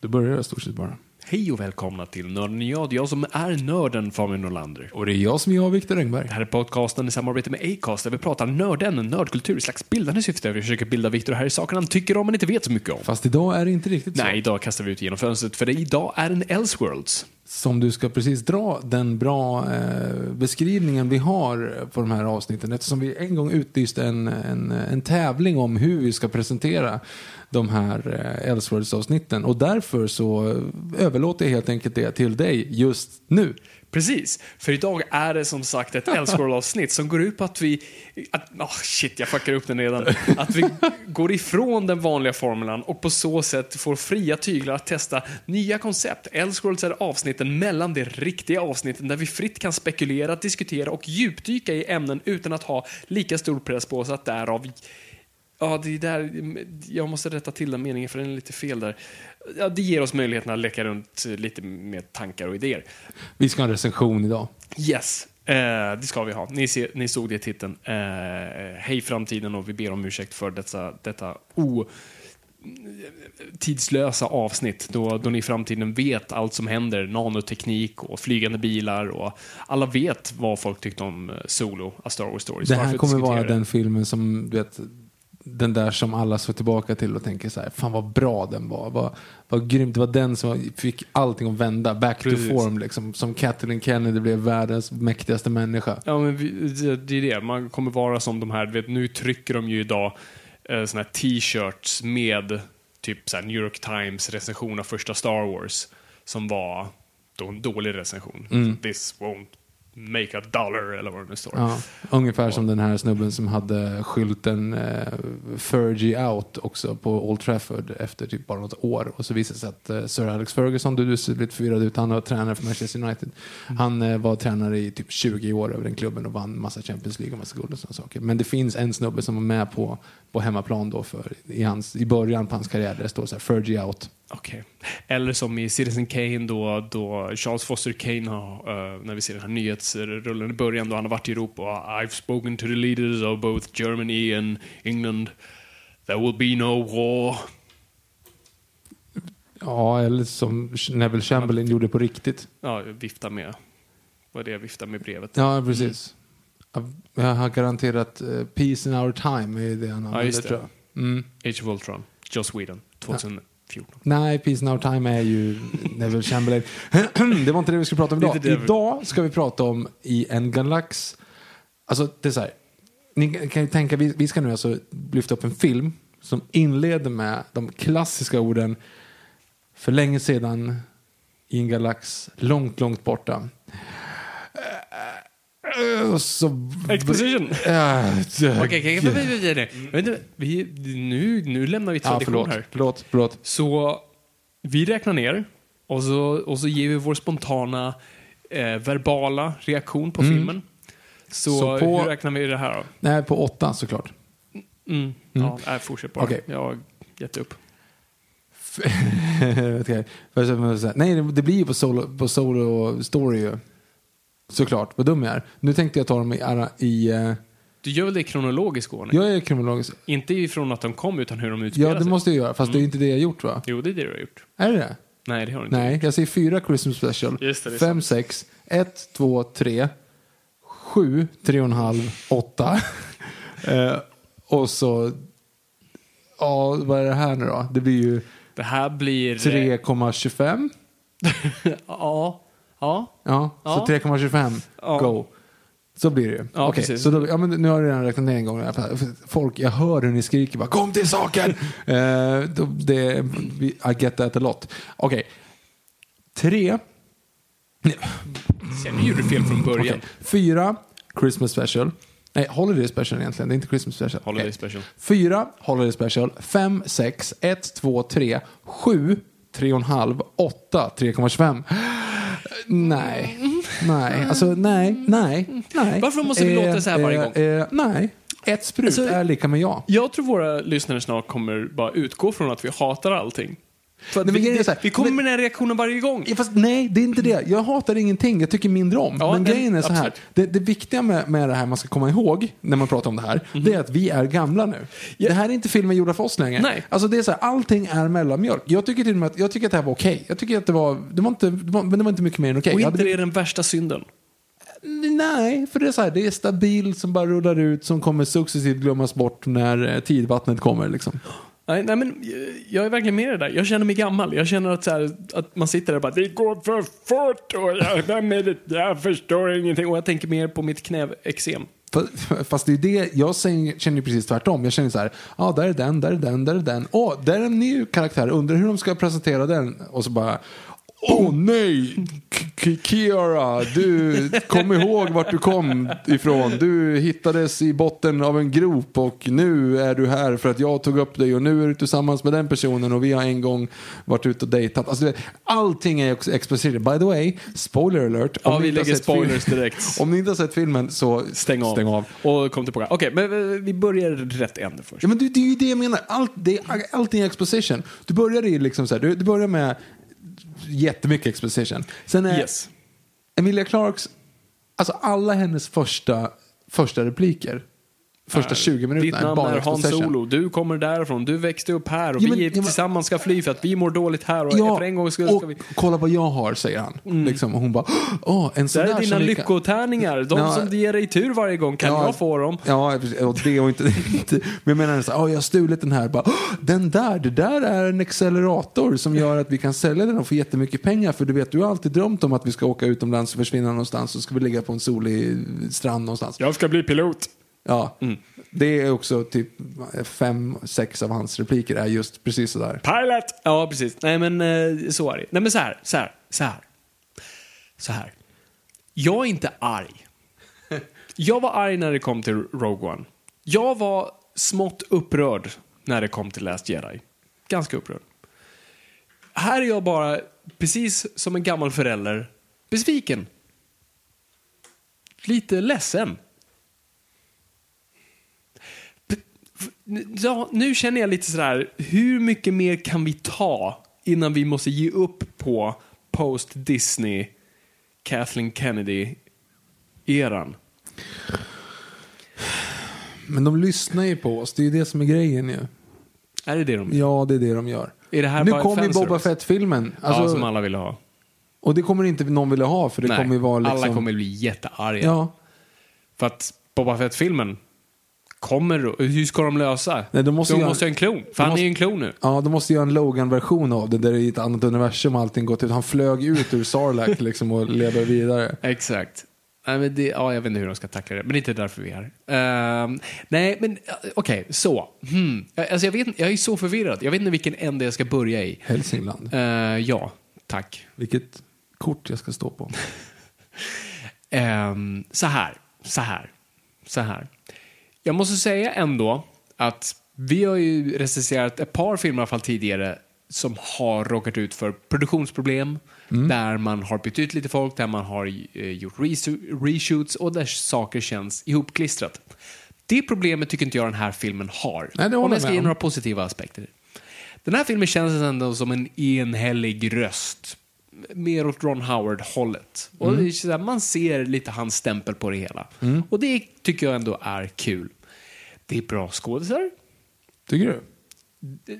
Då börjar jag stort sett bara. Hej och välkomna till Nörden jag. Jag som är nörden Fabian Nordlander. Och det är jag som är jag, Viktor Engberg. Det här är podcasten i samarbete med Acast där vi pratar nörden, nördkultur i slags bildande syfte. Vi försöker bilda Viktor här i saker han tycker om men inte vet så mycket om. Fast idag är det inte riktigt så. Nej, idag kastar vi ut genom fönstret för det idag är en Elseworlds. Som du ska precis dra den bra eh, beskrivningen vi har på de här avsnitten. Eftersom vi en gång utlyste en, en, en tävling om hur vi ska presentera de här eh, Elseworlds-avsnitten. Och därför så överlåter jag helt enkelt det till dig just nu. Precis, för idag är det som sagt ett Elseworld-avsnitt som går ut på att vi... Att, oh shit, jag fuckar upp den redan. Att vi går ifrån den vanliga formulan och på så sätt får fria tyglar att testa nya koncept. Elseworlds är avsnitten mellan de riktiga avsnitten där vi fritt kan spekulera, diskutera och djupdyka i ämnen utan att ha lika stor press på oss att därav Ja, det är där, jag måste rätta till den meningen för den är lite fel där. Ja, det ger oss möjligheten att leka runt lite med tankar och idéer. Vi ska ha en recension idag. Yes, eh, det ska vi ha. Ni, ser, ni såg det i titeln. Eh, hej framtiden och vi ber om ursäkt för detta, detta o tidslösa avsnitt då, då ni i framtiden vet allt som händer, nanoteknik och flygande bilar och alla vet vad folk tyckte om eh, Solo, A Star Wars Stories. Det här Varför kommer vara den filmen som, du vet, den där som alla såg tillbaka till och tänker så här, fan vad bra den var. Vad, vad grymt, det var den som fick allting att vända, back Precis. to form liksom. Som Kathleen Kennedy blev världens mäktigaste människa. Ja, men det, är det. Man kommer vara som de här, vet, nu trycker de ju idag eh, såna här t-shirts med typ så här New York Times recension av första Star Wars som var då en dålig recension. Mm. This won't make a dollar eller vad det nu står. Ja, ungefär som den här snubben som hade skylten eh, Fergie out också på Old Trafford efter typ bara något år. Och så visade det sig att eh, Sir Alex Ferguson, du, du ser lite förvirrad ut, han var tränare för Manchester United. Han eh, var tränare i typ 20 år över den klubben och vann massa Champions League och massa guld och sådana saker. Men det finns en snubbe som var med på, på hemmaplan då för, i, hans, i början på hans karriär där det står så här Fergie out. Okej. Eller som i Citizen Kane då, då Charles Foster Kane har, eh, när vi ser den här nyhetsrullen i början då han har varit i Europa och I've spoken to the leaders of both Germany and England. There will be no war. Ja, eller som Neville Chamberlain gjorde på riktigt. Ja, vifta med. Vad det jag viftar med brevet? Ja, precis. Jag har garanterat eh, Peace in our time är det han använder just det. tror jag. Mm. Age of Ultron, Joss Whedon, 2014. Nej, Peace our time är ju Neville Chamberlain. det var inte det vi skulle prata om idag. Idag ska vi prata om i en galax. Alltså, det är så här. Ni kan ju tänka, vi, vi ska nu alltså lyfta upp en film som inleder med de klassiska orden för länge sedan i en galax långt, långt borta. Eh, så... Exposition! Okej, vi, nu, nu lämnar vi Ja, tradition förlåt, här. förlåt, förlåt. Så vi räknar ner och så, och så ger vi vår spontana eh, verbala reaktion på filmen. Så, Mm. Så på- hur räknar vi det här då? Nej, på åtta såklart. Mm. Ja, äh, fortsätt bara. Okej. Jag har gett upp. Nej, det- det blir ju på solo, på solo story ju. Såklart, vad dum jag är. Nu tänkte jag ta dem i, i, eh, Du gör väl det i kronologisk ordning? Jag är kronologisk. Inte ifrån att de kom, utan hur de utspelar Ja, det sig. måste jag göra. Fast det är inte det jag gjort va? Jo, det är det du har gjort. Är det det? Nej, det har du inte Nej, jag säger fyra Christmas special. Just det, det är Fem, sex, ett, två, tre, sju, tre och en halv, åtta. eh, och så, ja, vad är det här nu då? Det blir ju Det här blir... 3,25. Ja. Ja. Ja, så 3,25. Ja. Go. Så blir det ju. Ja, Okej, precis. så då, ja, men nu har jag redan räknat ner en gång. Folk, jag hör hur ni skriker bara kom till saken. eh, då, det, I get that a lot. Okej. Tre. Sen gjorde du fel från början. Okej. Fyra, Christmas special. Nej, Holiday special egentligen. Det är inte Christmas special. Holiday Okej. special. Fyra, Holiday special. Fem, sex, ett, två, tre, sju, tre och en halv, åtta, 3,25. Nej, nej, alltså nej, nej, nej. Varför måste vi låta så här varje gång? Eh, nej, ett sprut Alltså- är lika med ja. Jag tror våra lyssnare snart kommer bara utgå från att vi hatar allting. För Nej, vi, här, vi kommer men- med den här reaktionen varje gång. Ja, fast nej, det är inte det. Jag hatar ingenting. Jag tycker mindre om. Ja, men nej, grejen är så här. Det, det viktiga med, med det här man ska komma ihåg när man pratar om det här. Det är att vi är gamla nu. Ja. Det här är inte filmer gjorda för oss längre. Nej. Alltså det är så här, allting är mellanmjölk. Jag tycker till och med att, jag tycker att det här var okej. Jag tycker att det var, det var inte, det var, men det var inte mycket mer än okej. Och Jag inte det är den värsta synden. Nej, för det är så här, det är stabilt som bara rullar ut som kommer successivt glömmas bort när eh, tidvattnet kommer liksom. Nej, nej, men eh, jag är verkligen med i det där. Jag känner mig gammal. Jag känner att, så här, att man sitter där och bara det går för fort och jag, med det? jag förstår ingenting. Och jag tänker mer på mitt knäexem. Fast- det är det, jag känner ju precis tvärtom. Jag känner så här, ja ah, där är den, där är den, där är den. Åh, där är en ny karaktär, undrar hur de ska presentera den. Och så bara, åh nej, K- K- Kiara, du, kom ihåg vart du kom ifrån. Du hittades i botten av en grop och nu är du här för att jag tog upp dig och nu är du tillsammans med den personen och vi har en gång varit ute och dejtat. Alltså, allting är också explicit. By the way, spoiler alert. Ja, vi lägger spoilers direkt. Om ni inte har sett filmen så Stäng av. Stäng av. Och kom tillbaka. Okej, men eh, vi börjar rätt ände först. Ja, men det, det är ju det jag menar. Allt, det, allting är exposition. Du börjar i liksom så här, du, du börjar med jättemycket exposition. Sen är Yes. Emilia Clarks, alltså alla hennes första, första repliker, första 20 minuterna Ditt namn är Hans. Solo. Du kommer därifrån. Du växte upp här och Ja, men- vi ja, tillsammans ska fly för att vi mår dåligt här och Ja, för en gångs skull ska vi... Mm. kolla vad jag har, säger han. Liksom, och hon bara, åh, en sån Det där här är dina lyckotärningar. De Ja. som ger dig tur varje gång. Kan Ja. jag få dem? Ja, och det och inte, inte. Men jag menar så "Åh, jag har stulit den här. Bara, "Åh, den där, det där är en accelerator som gör att vi kan sälja den och få jättemycket pengar. För du vet, du har alltid drömt om att vi ska åka utomlands och försvinna någonstans och ska vi ligga på en solig strand någonstans. Jag ska bli pilot. Ja, det är också typ fem, sex av hans repliker är just precis sådär. Pilot! Ja, precis. Nej, men eh, så är det. Nej, men så här, så här, så här. Så här. Jag är inte arg. Jag var arg när det kom till Rogue One. Jag var smått upprörd när det kom till Last Jedi. Ganska upprörd. Här är jag bara, precis som en gammal förälder, besviken. Lite ledsen. Ja, nu känner jag lite sådär, hur mycket mer kan vi ta innan vi måste ge upp på post-Disney, Kathleen Kennedy-eran? Men de lyssnar ju på oss, det är ju det som är grejen ju. Är det det de Ja, det är det de gör. Är det här nu kommer ju? Boba Fett-filmen. ja, Alltså, som alla ville ha. Och det kommer inte någon vilja ha för det Nej, kommer ju vara liksom... alla kommer bli jättearga. Ja. För att Boba Fett-filmen kommer, hur ska de lösa? Nej, de måste de göra- måste ha en klon, för han måste- är ju en klon nu. Ja, de måste göra en Logan-version av det där det är ett annat universum och allting gått ut. Han flög ut ur Sarlacc liksom och lever vidare. Exakt. Nej, men det, ja, jag vet inte hur de ska tackla det, men det är inte därför vi är här. Ehm, nej, men eh, okej, så. Hmm. Alltså, jag, vet, jag är så förvirrad. Jag vet inte vilken ände jag ska börja i. Hälsingland. Eh, ja, tack. Vilket kort jag ska stå på. Ehm, så här, så här, så här. Jag måste säga ändå att vi har ju recenserat ett par filmer i alla fall tidigare som har råkat ut för produktionsproblem, där man har bytt ut lite folk, där man har eh, gjort reshoots och där saker känns ihopklistrat. Det problemet tycker inte jag den här filmen har. Nej, det Om jag ska ge några positiva aspekter. Den här filmen känns ändå som en enhällig röst mer åt Ron Howard-hållet. Och här, man ser lite hans stämpel på det hela. Och det tycker jag ändå är kul. Det är bra skådisar. Tycker du?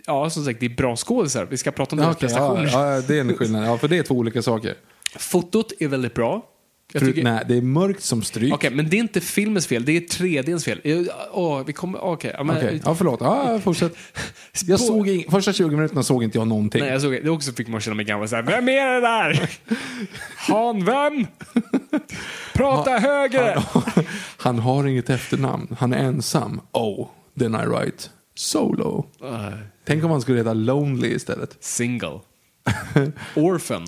Ja, som sagt, det är bra skådisar. Vi ska prata om Ja, deras okej, prestationer. ja, ja, det är en skillnad. Ja, för det är två olika saker. Fotot är väldigt bra. Jag tycker- Nej, det är mörkt som stryk. Okej, men det är inte filmens fel, det är 3Dns fel. Åh, vi kommer... Okej, ja, men... Okej, ja, förlåt. Ja, fortsätt. Jag såg in, första 20 minuterna såg inte jag någonting. Nej, jag såg det. också fick man känna mig gammal såhär, vem är det där? Han vem? Prata högre! Han har inget efternamn. Han är ensam. Oh, then I write solo. Tänk om han skulle heta Lonely istället. Single. Orphan.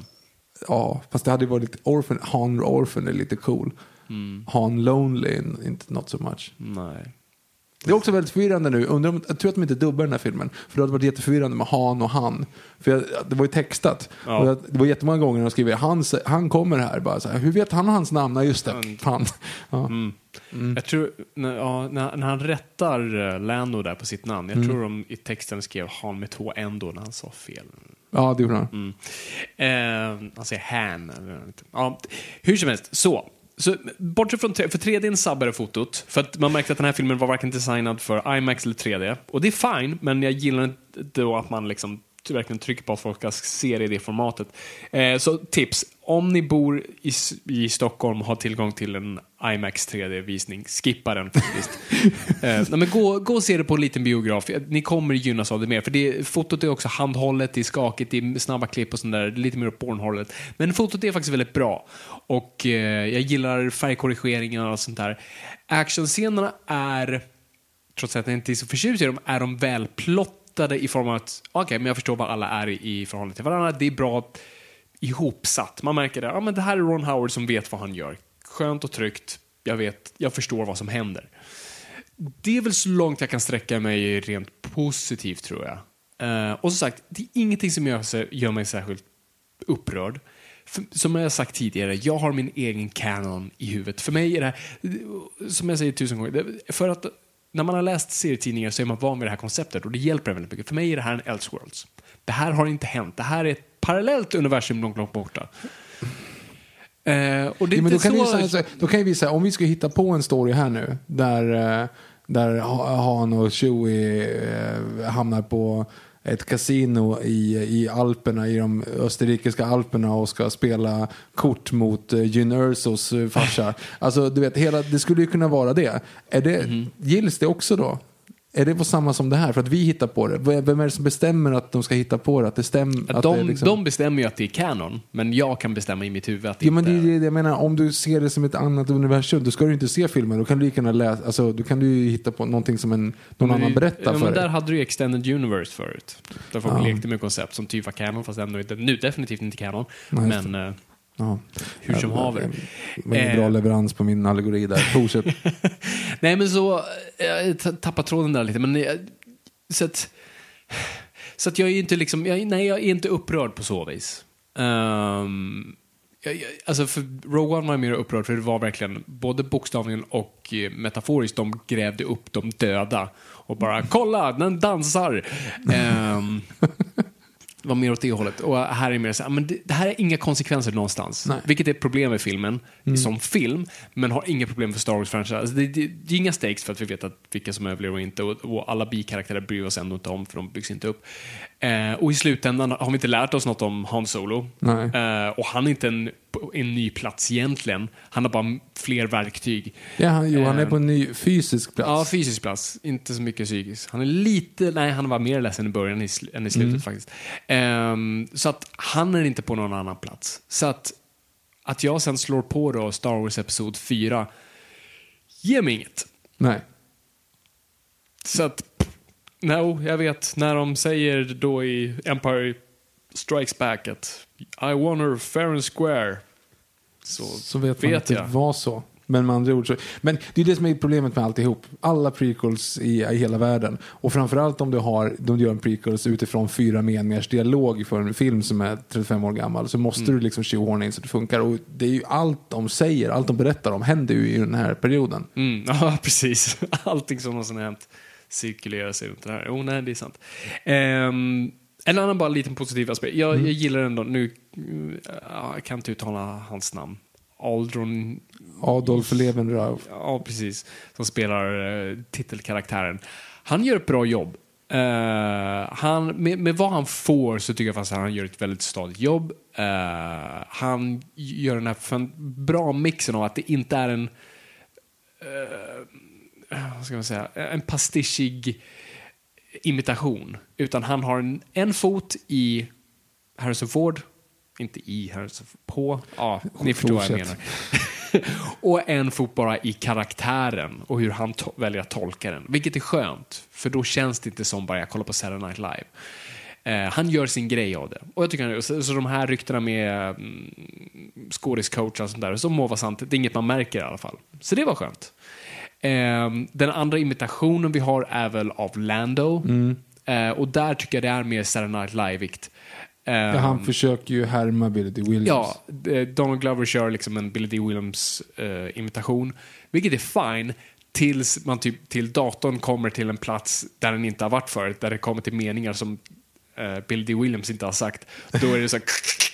Ja, fast det hade ju varit lite Orphan. Han Orphan är lite cool. Mm. Han Lonely, inte not so much. Nej. Det är också väldigt förvirrande nu. Undrar om, jag tror att de inte dubbar den här filmen. För det hade varit jätteförvirrande med han och han. För jag, det var ju textat. Ja. Och jag, det var jättemånga gånger de skriver han, han kommer här. Bara så här, Hur vet han hans namn? Ja, just det. Han. Ja. Mm. Jag tror, när, ja, när, när han rättar eh, Lando där på sitt namn, jag tror de i texten skrev han med två n då när han sa fel ja, det gjorde han. Mm. Eh, han säger han. Ja, hur som helst, så. Så, bortsett från, för 3D sabbade fotot, för att man märkte att den här filmen var varken designad för IMAX eller 3D. Och det är fine, men jag gillar inte då att man liksom verkligen trycker på att folk ska se det i det formatet. Eh, så tips, om ni bor i, i Stockholm och har tillgång till en IMAX 3D-visning, skippa den faktiskt. eh, men gå, gå och se det på en liten biograf, ni kommer gynnas av det mer. För det, fotot är också handhållet, det är skakigt, det är snabba klipp och sånt där, lite mer åt pornhållet. Men fotot är faktiskt väldigt bra. Och eh, jag gillar färgkorrigeringarna och sånt där. Actionscenerna är trots att jag inte är så förtjust i dem, är de välplottade i form av att, okej, men jag förstår vad alla är i, i förhållande till varandra. Det är bra ihopsatt. Man märker det, ja men det här är Ron Howard som vet vad han gör. Skönt och tryggt, jag vet, jag förstår vad som händer. Det är väl så långt jag kan sträcka mig rent positivt tror jag. Uh, och som sagt, det är ingenting som gör, sig- gör mig särskilt upprörd. För, som jag har sagt tidigare, jag har min egen canon i huvudet. För mig är det här, som jag säger tusen gånger, för att när man har läst serietidningar så är man van vid det här konceptet och det hjälper en väldigt mycket. För mig är det här en Elseworlds. Det här har inte hänt. Det här är ett parallellt universum långt, långt borta. Eh, och det är Ja, men då, kan så... då kan vi säga, om vi ska hitta på en story här nu, där, eh, där Ha- Han och Chewie eh, hamnar på ett kasino i, i Alperna, i de österrikiska Alperna och ska spela kort mot uh, Jyn Ersos eh, farsa. alltså, du vet, hela, det skulle ju kunna vara det. Är det Mhm. Gills det också då? Är det på samma som det här? För att vi hittar på det. Vem är det som bestämmer att de ska hitta på det? Att det stämmer? Att att de, det liksom... de bestämmer ju att det är kanon, men jag kan bestämma i mitt huvud att det Ja, men inte det är det jag menar, om du ser det som ett annat universum, då ska du inte se filmen. Då kan du lika gärna läsa, alltså, då kan du hitta på någonting som en, någon annan berättar ja, för men dig. Där hade du ju Extended Universe förut. Där folk Ja. lekte med koncept som typ var kanon, fast ändå inte, nu definitivt inte kanon. Nej, men eh, Ja. hur som haver. Var ingen Eh. bra leverans på min allegori där. Fortsätt. Nej men så, eh, jag ta- tappar tråden där lite, men jag, så att, så att jag är inte liksom, jag, nej jag är inte upprörd på så vis. Um, jag, jag, alltså för Rogue One var jag mer upprörd för det var verkligen både bokstavligen och eh, metaforiskt, de grävde upp de döda och bara kolla, den dansar. Det var mer åt det hållet. Och här är mer så här, men det, det här är inga konsekvenser någonstans. Nej. Vilket är ett problem med filmen, som film, men har inga problem för Star Wars-franchise. Alltså det, det, det är inga stakes för att vi vet att vilka som överlever och inte. Och, och alla bikaraktärer bryr vi oss ändå inte om, för de byggs inte upp. Eh, och i slutändan har vi inte lärt oss något om Han Solo. Eh, och han är inte en, på en ny plats egentligen. Han har bara fler verktyg. Ja, han, jo, han är Eh, på en ny fysisk plats. Ja, fysisk plats. Inte så mycket psykisk. Han är lite, nej han var mer ledsen i början i än i slutet Mm. faktiskt. Ehm, så att han är inte på någon annan plats. Så att, att jag sen slår på då Star Wars Episod 4 ger mig inget. Nej. Så att, no, jag vet när de säger då i Empire Strikes Back att I won her fair and square. Så, Så vet man vet att det jag. var så. Men med andra ord så. Men det är det som är problemet med alltihop. Alla prequels i, i hela världen. Och framförallt om du har, de gör en prequels utifrån fyra meningars dialog för en film som är 35 år gammal. Så måste Mm. du liksom tjohorna in så det funkar. Och det är ju allt de säger, allt de berättar om händer ju i den här perioden. Mm, ja, precis. Allting som någonsin har hänt cirkulerar sig runt det här. Jo, nej, det är sant. Ehm, En annan bara liten positiv aspekt. Jag, jag gillar ändå, nu mm, ja, jag kan inte uttala hans namn. Aldron, Adolf Levenrau. ja precis, som spelar eh, titelkaraktären. Han gör ett bra jobb. Eh, han, med, med vad han får så tycker jag faktiskt att han gör ett väldigt stadigt jobb. Eh, han gör den här bra mixen av att det inte är en eh, vad ska man säga, en pastischig imitation. Utan han har en, en fot i Harrison Ford, inte i Harrison Ford, på, ja, ni förstår vad jag menar. och en fot bara i karaktären och hur han väljer att tolka den. Vilket är skönt, för då känns det inte som bara jag kollar på Saturday Night Live. Eh, han gör sin grej av det. Och jag tycker så, så de här ryktena med mm, skådiscoachar och sånt där, så må vara sant. Det är inget man märker i alla fall. Så det var skönt. Ehm, den andra imitationen vi har är väl av Lando. Eh, och där tycker jag det är mer Saturday Night Live-vikt. Ehm, Ja, han försöker ju härma Billy D. Williams. Ja, eh, Donald Glover kör liksom en Billy D. Williams-imitation. vilket är fine tills man typ till datorn kommer till en plats där den inte har varit förut. Där det kommer till meningar som eh, Billy D. Williams inte har sagt. Då är det så här...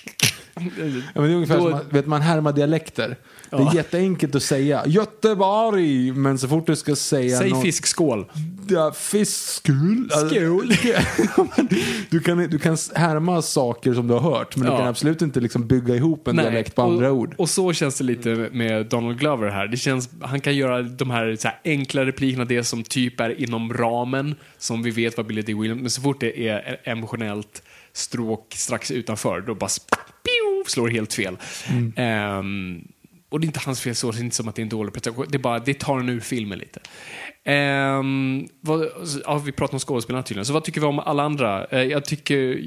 Ja, men det är ungefär Då- som att vet, man härmar dialekter. Det är Ja. jätteenkelt att säga Göteborg, men så fort du ska säga Säg något- fiskskål. Ja, fiskskul. Skål. Ja, du, kan, du kan härma saker som du har hört, men du Ja. kan absolut inte liksom bygga ihop en dialekt på andra och, ord. Och så känns det lite med Donald Glover här. Det känns, han kan göra de här, så här enkla replikerna, det som typ är inom ramen, som vi vet vad Billy D. Williams, men så fort det är emotionellt stråk strax utanför, då bara pio, slår helt fel. Mm. Ehm, och det är inte hans fel så, det är inte som att det är en dålig prestation. Det, bara, det tar en ur filmen lite. Ehm, vad, ja, vi pratar om skådespelarna tydligen, så vad tycker vi om alla andra? Eh, jag tycker...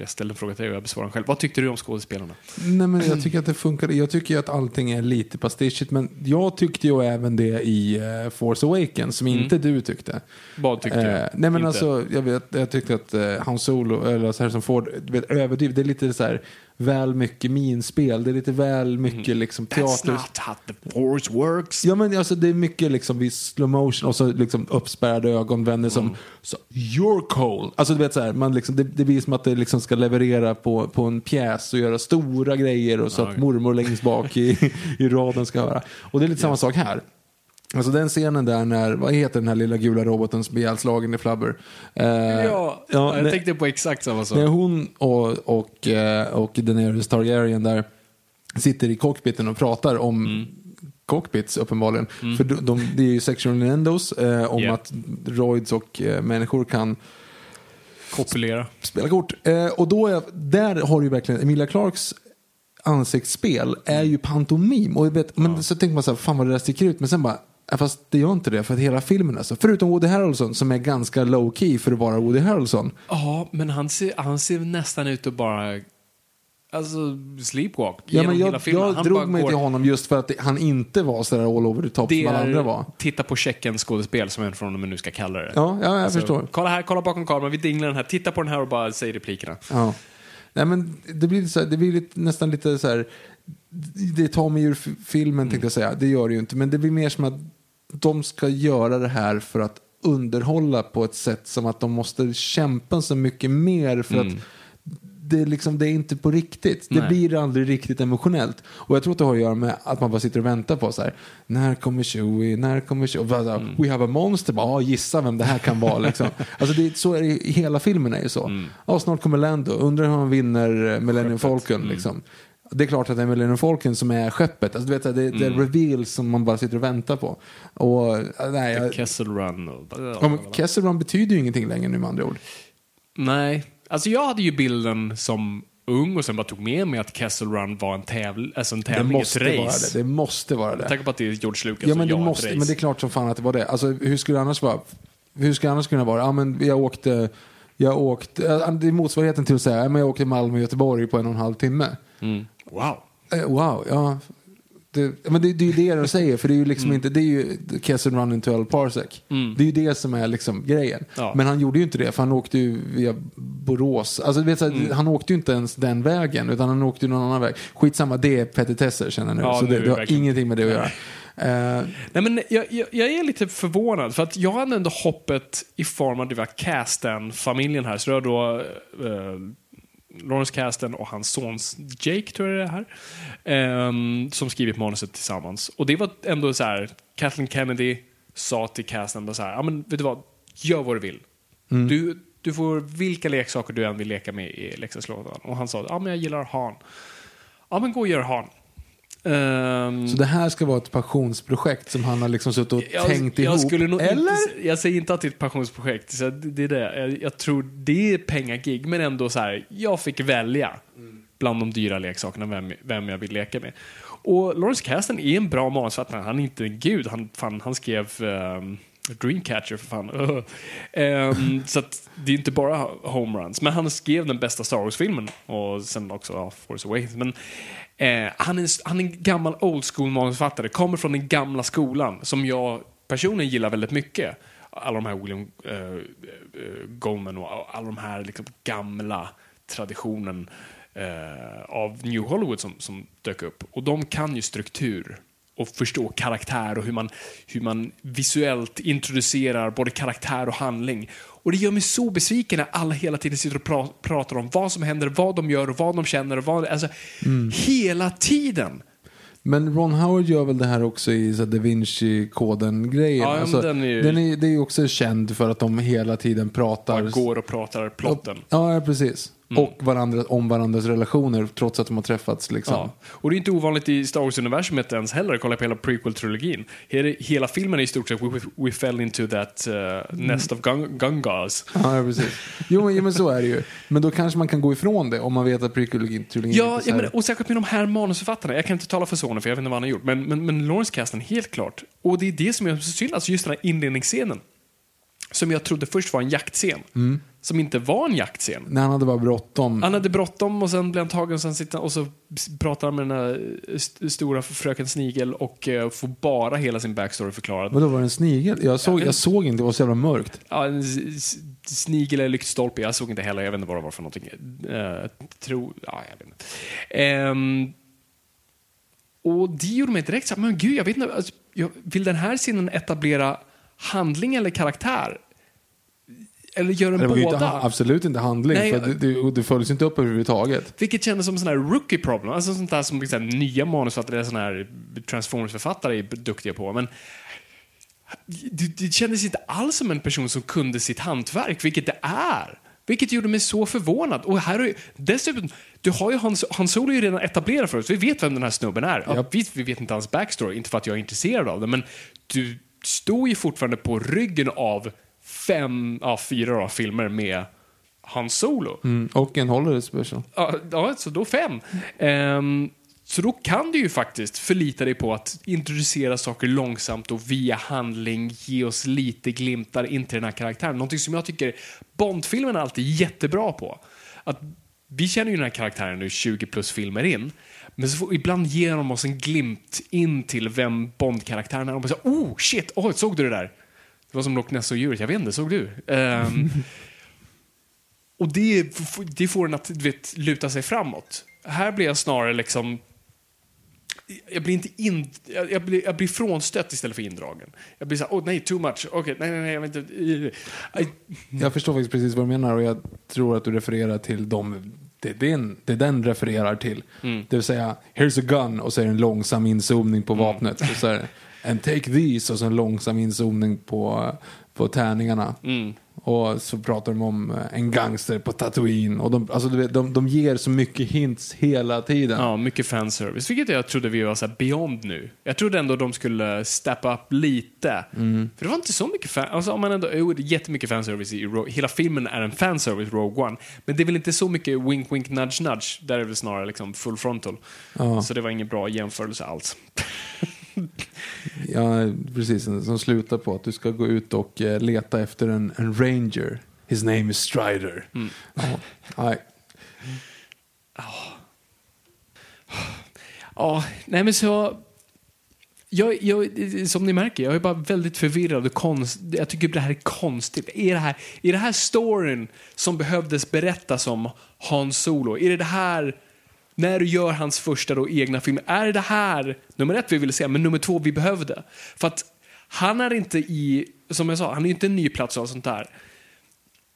Jag ställde en fråga till dig och jag besvarar den själv. Vad tyckte du om skådespelarna? Nej, men jag tycker att det funkar. Jag tycker att allting är lite pastischigt, men jag tyckte ju även det i eh, Force Awakens, som inte du tyckte. Vad tyckte du? Eh, nej men Inte. alltså, jag, vet, jag tyckte att uh, Han Solo, eller alltså Harrison Ford, vet. Det är lite så här väl mycket minspel. Det är lite väl mycket liksom Mm. That's teater. not how the force works. Ja men alltså det är mycket liksom vid slow motion och så liksom uppspärrade ögon vänder som Mm. så, You're cold. Alltså du vet så här, man liksom, det, det blir som att det liksom ska leverera på, på en pjäs och göra stora grejer och så att mormor längst bak i, i raden ska höra. Och det är lite samma sak här. Alltså den scenen där när, vad heter den här lilla gula roboten som blir ihjälslagen i Flubber? Eh, Ja, jag när- tänkte på exakt samma sak. när hon och, och, eh, och Daenerys Targaryen där sitter i cockpiten och pratar om Mm. cockpits uppenbarligen. För de, de, det är ju sexual innuendos eh, om Ja. att droids och eh, människor kan Kopulera. spela kort. Eh, och då är, där har du ju verkligen Emilia Clarks ansiktsspel är ju pantomim. Och jag vet, men så tänker man så här, fan vad det där sticker ut. Men sen bara, ja, fast det gör inte det för att hela filmen är så. Förutom Woody Harrelson som är ganska low key för att vara Woody Harrelson. Ja, men han ser, han ser nästan ut att bara... Alltså, sleepwalk Ja, men hela jag, filmen. jag han drog mig går- till honom just för att det, han inte var sådär all over the top Det som alla andra var. titta på checken skådespel som en från och med nu ska kalla det. Ja, ja jag Alltså, förstår. Kolla här, kolla bakom kameran, vi dinglar den här. Titta på den här och bara säg replikerna. Ja. Nej, men det blir, så här, det blir lite, nästan lite så här. Det tar mig ur filmen Mm. tänkte jag säga. Det gör det ju inte. Men det blir mer som att de ska göra det här för att underhålla på ett sätt som att de måste kämpa så mycket mer för att det är, liksom, det är inte på riktigt. Det Mm. Nej. blir aldrig riktigt emotionellt. Och jag tror att det har att göra med att man bara sitter och väntar på så här. När kommer Chewie? När kommer Chewie? Mm. We have a monster. Bara, ah, gissa vem det här kan vara. Liksom. alltså det, är- så är det, i hela filmen är ju så. Mm. Ja, snart kommer Lando. Undrar hur han vinner eh, Millennium Falcon. Mm. Liksom. Det är klart att det är Millennium Falcon som är skeppet. Alltså, du vet, så här, det, det är Mm. reveal som man bara sitter och väntar på. Och, eh, nej, jag, Kessel Run och... ja, Kessel Run betyder ju ingenting längre nu med andra ord. Nej, alltså jag hade ju bilden som ung och sen bara tog med mig att Kessel Run var en, tävl alltså en Det tävling, måste ett vara race. det. Det måste vara det. Tanke på att det är George Lucas Ja, men det, jag måste, men det är klart som fan att det var det. Alltså, hur skulle det annars vara? Hur skulle det annars kunna vara? Ja, men jag åkte, jag åkte, det är motsvarigheten till att säga ja, men jag åkte Malmö och Göteborg på en och en halv timme. Wow. Eh, wow, ja. Det, men det, det är ju det de säger, för det är ju Mm. liksom inte, det är ju Kessel Run in 12 Parsec. Det är ju det som är liksom grejen. Ja. Men han gjorde ju inte det, för han åkte ju via Borås. Alltså, vet, Mm. Han åkte ju inte ens den vägen, utan han åkte ju någon annan väg. Skitsamma, det är petitesser känner jag nu. Ja, så nu det, det har verkligen- ingenting med det att göra. Eh, Nej, men jag, jag, jag är lite förvånad, för att jag hade ändå hoppet i form av att det var Casten-familjen här. Så det var då eh, Lawrence Casten och hans son Jake, tror jag det är här, ehm, som skrivit manuset tillsammans. Och det var ändå så här, Kathleen Kennedy sa till Casten bara så här, ja men vet du vad, gör vad du vill. Du, du får vilka leksaker du än vill leka med i leksakslådan. Och han sa, ja men jag gillar Han. Ja men gå och gör Han. Ehm, så det här ska vara ett passionsprojekt som han har liksom suttit och jag, tänkt jag ihop? Skulle nog Eller? Inte, jag säger inte att det är ett passionsprojekt. Så det, det är det. Jag, jag tror det är pengagig, men ändå så här, jag fick välja bland de dyra leksakerna vem, vem jag vill leka med. Och Lawrence Kasdan är en bra manusförfattare. Han är inte en gud. Han, fan, han skrev um, Dreamcatcher för fan. um, så att det är inte bara homeruns. Men han skrev den bästa Star Wars-filmen och sen också ja, Force Awakens. Men eh, han, är, han är en gammal old school manusförfattare. Kommer från den gamla skolan som jag personligen gillar väldigt mycket. Alla de här William eh, eh, Goldman och alla de här liksom gamla traditionen eh, av New Hollywood som, som dök upp. Och de kan ju struktur och förstå karaktär och hur man, hur man visuellt introducerar både karaktär och handling. Och det gör mig så besviken när alla hela tiden sitter och pra pratar om vad som händer, vad de gör och vad de känner. Och vad, alltså, Hela tiden! Men Ron Howard gör väl det här också i så Da Vinci-koden-grejen? Ja, alltså, den är ju- den är, det är ju också känd för att de hela tiden pratar... Bara går och pratar plotten. Ja, ja, precis. Och varandra, om varandras relationer trots att de har träffats. Liksom. Ja. Och det är inte ovanligt i Star Wars-universumet ens heller. Kolla på hela prequel-trilogin. Hela, filmen är i stort sett we, we fell into that uh, nest of gung Gungars. Ja, precis. Jo, men, så är det ju. Men då kanske man kan gå ifrån det om man vet att prequel-trilogin Ja, ja men, och särskilt med de här manusförfattarna. Jag kan inte tala för sonen för jag vet inte vad han har gjort. Men, men, men Lawrence Kasdan, helt klart. Och det är det som är så synd, alltså just den här inledningsscenen. Som jag trodde först var en jaktscen. Mm. Som inte var en jaktscen. När han hade bara bråttom. Han hade bråttom och sen blev han tagen och sen sitter och så pratar han med den här st- stora fröken Snigel och eh, får bara hela sin backstory förklarad. Vadå, var det en snigel? Jag såg, jag såg inte, det var så jävla mörkt. Ja, en snigel eller lyktstolpe, jag såg inte heller, jag vet inte vad det var för någonting. Uh, tro, ja, jag vet inte. Ehm, och det gjorde mig direkt så här, men gud, jag vet inte, alltså, jag, vill den här scenen etablera handling eller karaktär? Eller gör den Det båda? inte, absolut inte handling, Nej, för det, det, det följs inte upp överhuvudtaget. Vilket kändes som en sån här rookie problem. Alltså sånt där som liksom, nya manusförfattare, såna här Transformers-författare är duktiga på. Men det, det kändes inte alls som en person som kunde sitt hantverk, vilket det är. Vilket gjorde mig så förvånad. Och här är, dessutom, du har ju Hans, Hans Solo ju redan etablerad för oss. Vi vet vem den här snubben är. Ja, Japp. visst, vi vet inte hans backstory, inte för att jag är intresserad av det, men du står ju fortfarande på ryggen av fem, ja, fyra då, filmer med Hans Solo. Mm. Och en Holiday Special. Ja, ja, så då fem. Ehm, så då kan du ju faktiskt förlita dig på att introducera saker långsamt och via handling ge oss lite glimtar in till den här karaktären. Någonting som jag tycker Bondfilmen är alltid jättebra på. Att vi känner ju den här karaktären nu 20 plus filmer in. Men så får, ibland ger de oss en glimt in till vem Bond-karaktären är. Och bara så, oh shit, oh, såg du det där? Det var som Loch Ness och djuret, jag vet inte, såg du? Ehm, och det, det får en att vet, luta sig framåt. Här blir jag snarare liksom... Jag blir inte in, jag, blir, jag blir frånstött istället för indragen. Jag blir så här, oh nej, too much. Okej, nej, nej, nej, jag vet inte. I- Jag förstår faktiskt precis vad du menar och jag tror att du refererar till dem det, är den, det den refererar till. Mm. Det vill säga, here's a gun och så är det en långsam inzoomning Mm. på vapnet. Och så är det, And take these och så en långsam inzoomning på, på tärningarna. Mm. Och så pratar de om eh, en gangster på Tatooine. Och de, alltså, vet, de, de ger så mycket hints hela tiden. Ja, mycket fanservice. Vilket jag trodde vi var så beyond nu. Jag trodde ändå de skulle steppa upp lite. För det var inte så mycket fan... Alltså om man ändå... Jo, det är jättemycket fanservice i Rogue... Hela filmen är en fanservice, Rogue One. Men det är väl inte så mycket wink, wink, nudge, nudge. Där är det väl snarare liksom full frontal. Ja. Så det var ingen bra jämförelse alls. Ja, precis. Som slutar på att du ska gå ut och eh, leta efter en, en ranger. His name is Strider. Ja, nej. Ja, nej men så... Jag, jag, som ni märker, jag är bara väldigt förvirrad och konst, Jag tycker det här är konstigt. Är det här, är det här storyn som behövdes berättas om Hans Solo? Är det det här när du gör hans första då egna film, är det här nummer ett vi ville se, men nummer två vi behövde? För att han är inte i, som jag sa, han är inte en ny plats och sånt där.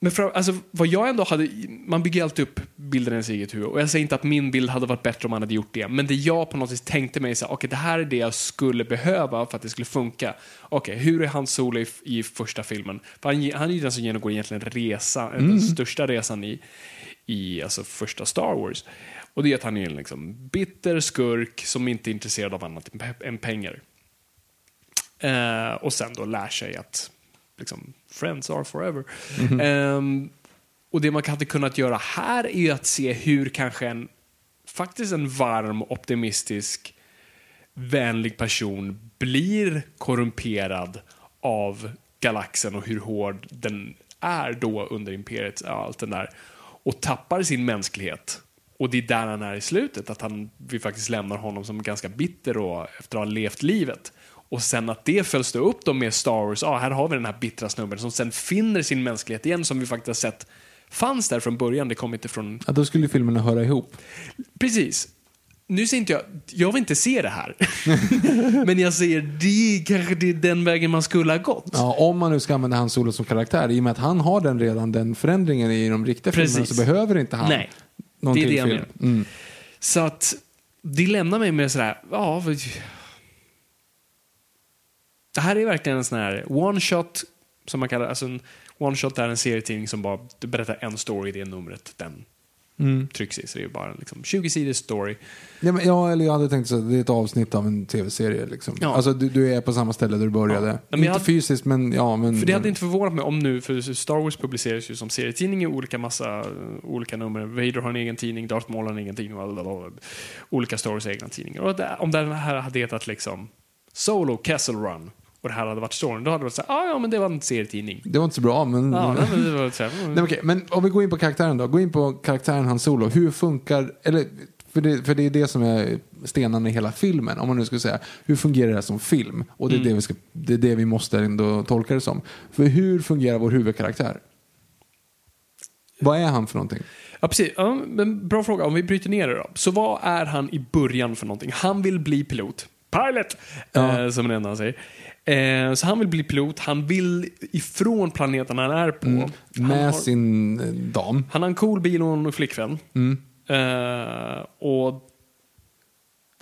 Men för, alltså, vad jag ändå hade, man bygger alltid upp bilden i ens eget huvud och jag säger inte att min bild hade varit bättre om han hade gjort det, men det jag på något vis tänkte mig okej okay, det här är det jag skulle behöva för att det skulle funka. Okej, okay, hur är han solo i, i första filmen? För han, han är ju den som genomgår egentligen resa, mm. den största resan i, i alltså första Star Wars. Och det är att han är en liksom bitter skurk som inte är intresserad av annat än pengar. Eh, och sen då lär sig att liksom, friends are forever. Mm -hmm. um, och det man hade kunnat göra här är att se hur kanske en, faktiskt en varm, optimistisk, vänlig person blir korrumperad av galaxen och hur hård den är då under imperiet, allt den där, och tappar sin mänsklighet. Och det är där han är i slutet, att han, vi faktiskt lämnar honom som ganska bitter och efter att ha levt livet. Och sen att det följs upp då med Star Wars, ah, här har vi den här bittra snubben som sen finner sin mänsklighet igen som vi faktiskt har sett fanns där från början, det kom inte från... Ja, då skulle filmerna höra ihop. Precis. Nu säger inte jag, jag vill inte se det här. Men jag säger, det kanske det är den vägen man skulle ha gått. Ja, om man nu ska använda hans solo som karaktär, i och med att han har den redan, den förändringen i de riktiga Precis. filmerna, så behöver inte han Nej, någon det är det jag menar. Mm. Så att, det lämnar mig med sådär, ja, det här är verkligen en sån här one shot, som man kallar alltså en one shot är en serietidning som bara berättar en story i det numret den mm. i. Så det är bara en liksom, 20 sidors story. Ja, men, ja, eller jag hade tänkt så det är ett avsnitt av en tv-serie. Liksom. Ja. Alltså, du, du, är på samma ställe där du började. Ja. Men inte hade, fysiskt, men ja. Men, för det hade inte förvånat mig om nu, för Star Wars publiceras ju som serietidning i olika massa olika nummer. Vader har en egen tidning, Darth Maul har en egen tidning, och olika Star Wars egna tidningar. Och det, om den här hade hetat liksom Solo Castle Run och det här hade varit storyn, då hade det varit så här, ah, ja men det var en serietidning. Det var inte så bra, men... Ja, nej, men, det var så här, mm. nej, okay. men om vi går in på karaktären då, gå in på karaktären Han Solo. Hur funkar, eller för det, för det är det som är stenarna i hela filmen, om man nu skulle säga. Hur fungerar det som film? Och det är, mm. det, vi ska, det är det vi måste ändå tolka det som. För hur fungerar vår huvudkaraktär? Vad är han för någonting? Ja, precis. Ja, men bra fråga. Om vi bryter ner det då. Så vad är han i början för någonting? Han vill bli pilot. Pilot! Ja. Eh, som det enda han säger. Eh, så han vill bli pilot, han vill ifrån planeten han är på. Mm. Med har, sin eh, dam. Han har en cool bil och en flickvän. Mm. Eh, och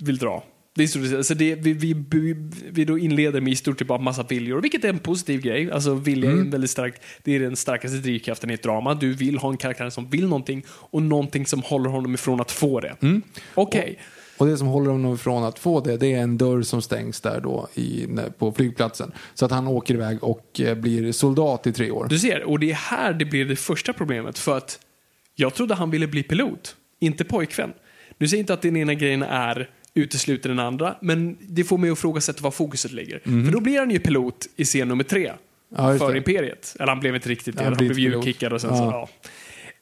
vill dra. Det är stort, alltså det, vi, vi, vi, då inleder med i stort sett bara massa viljor, vilket är en positiv grej. Alltså vilja mm. är väldigt starkt, det är den starkaste drivkraften i ett drama. Du vill ha en karaktär som vill någonting och någonting som håller honom ifrån att få det. Mm. Okej. Okay. Och det som håller honom ifrån att få det, det är en dörr som stängs där då i, på flygplatsen. Så att han åker iväg och eh, blir soldat i tre år. Du ser, och det är här det blir det första problemet. För att jag trodde han ville bli pilot, inte pojkvän. Nu säger inte att den ena grejen är utesluter den andra, men det får mig att ifrågasätta var fokuset ligger. Mm. För då blir han ju pilot i scen nummer tre. Ja, för Imperiet. Eller han blev inte riktigt det, han, blev julkickad och sen ja. så,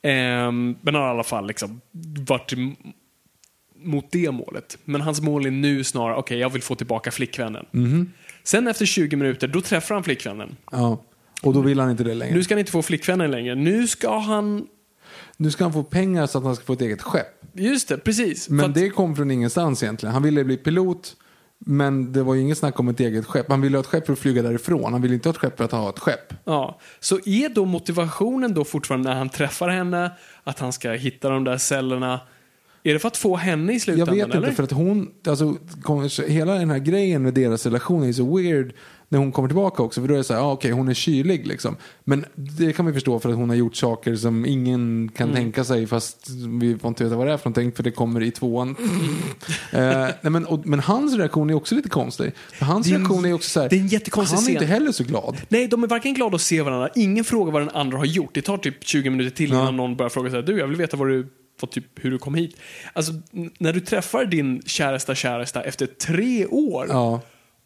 ja. Um, men han har i alla fall liksom varit mot det målet. Men hans mål är nu snarare, okej, okay, jag vill få tillbaka flickvännen. Mm. Sen efter 20 minuter, då träffar han flickvännen. Ja, och då vill han inte det längre. Nu ska han inte få flickvännen längre. Nu ska han... Nu ska han få pengar så att han ska få ett eget skepp. Just det, precis. Men att... det kom från ingenstans egentligen. Han ville bli pilot, men det var ju inget snack om ett eget skepp. Han ville ha ett skepp för att flyga därifrån. Han ville inte ha ett skepp för att ha ett skepp. Ja, så är då motivationen då fortfarande när han träffar henne att han ska hitta de där cellerna är det för att få henne i slutändan? Jag vet inte, för att hon, alltså, hela den här grejen med deras relation är så weird när hon kommer tillbaka också. För då är det så här, ah, okej okay, hon är kylig liksom. Men det kan vi förstå för att hon har gjort saker som ingen kan mm. tänka sig fast vi får inte veta vad det är för någonting för det kommer i tvåan. eh, nej, men, och, men hans reaktion är också lite konstig. För hans är reaktion är också så här, det är en jättekonstig han är inte heller så glad. Nej, de är varken glada att se varandra, ingen frågar vad den andra har gjort. Det tar typ 20 minuter till innan någon börjar fråga så här, du jag vill veta vad du på typ hur du kom hit. Alltså, när du träffar din käresta käresta efter tre år. Ja.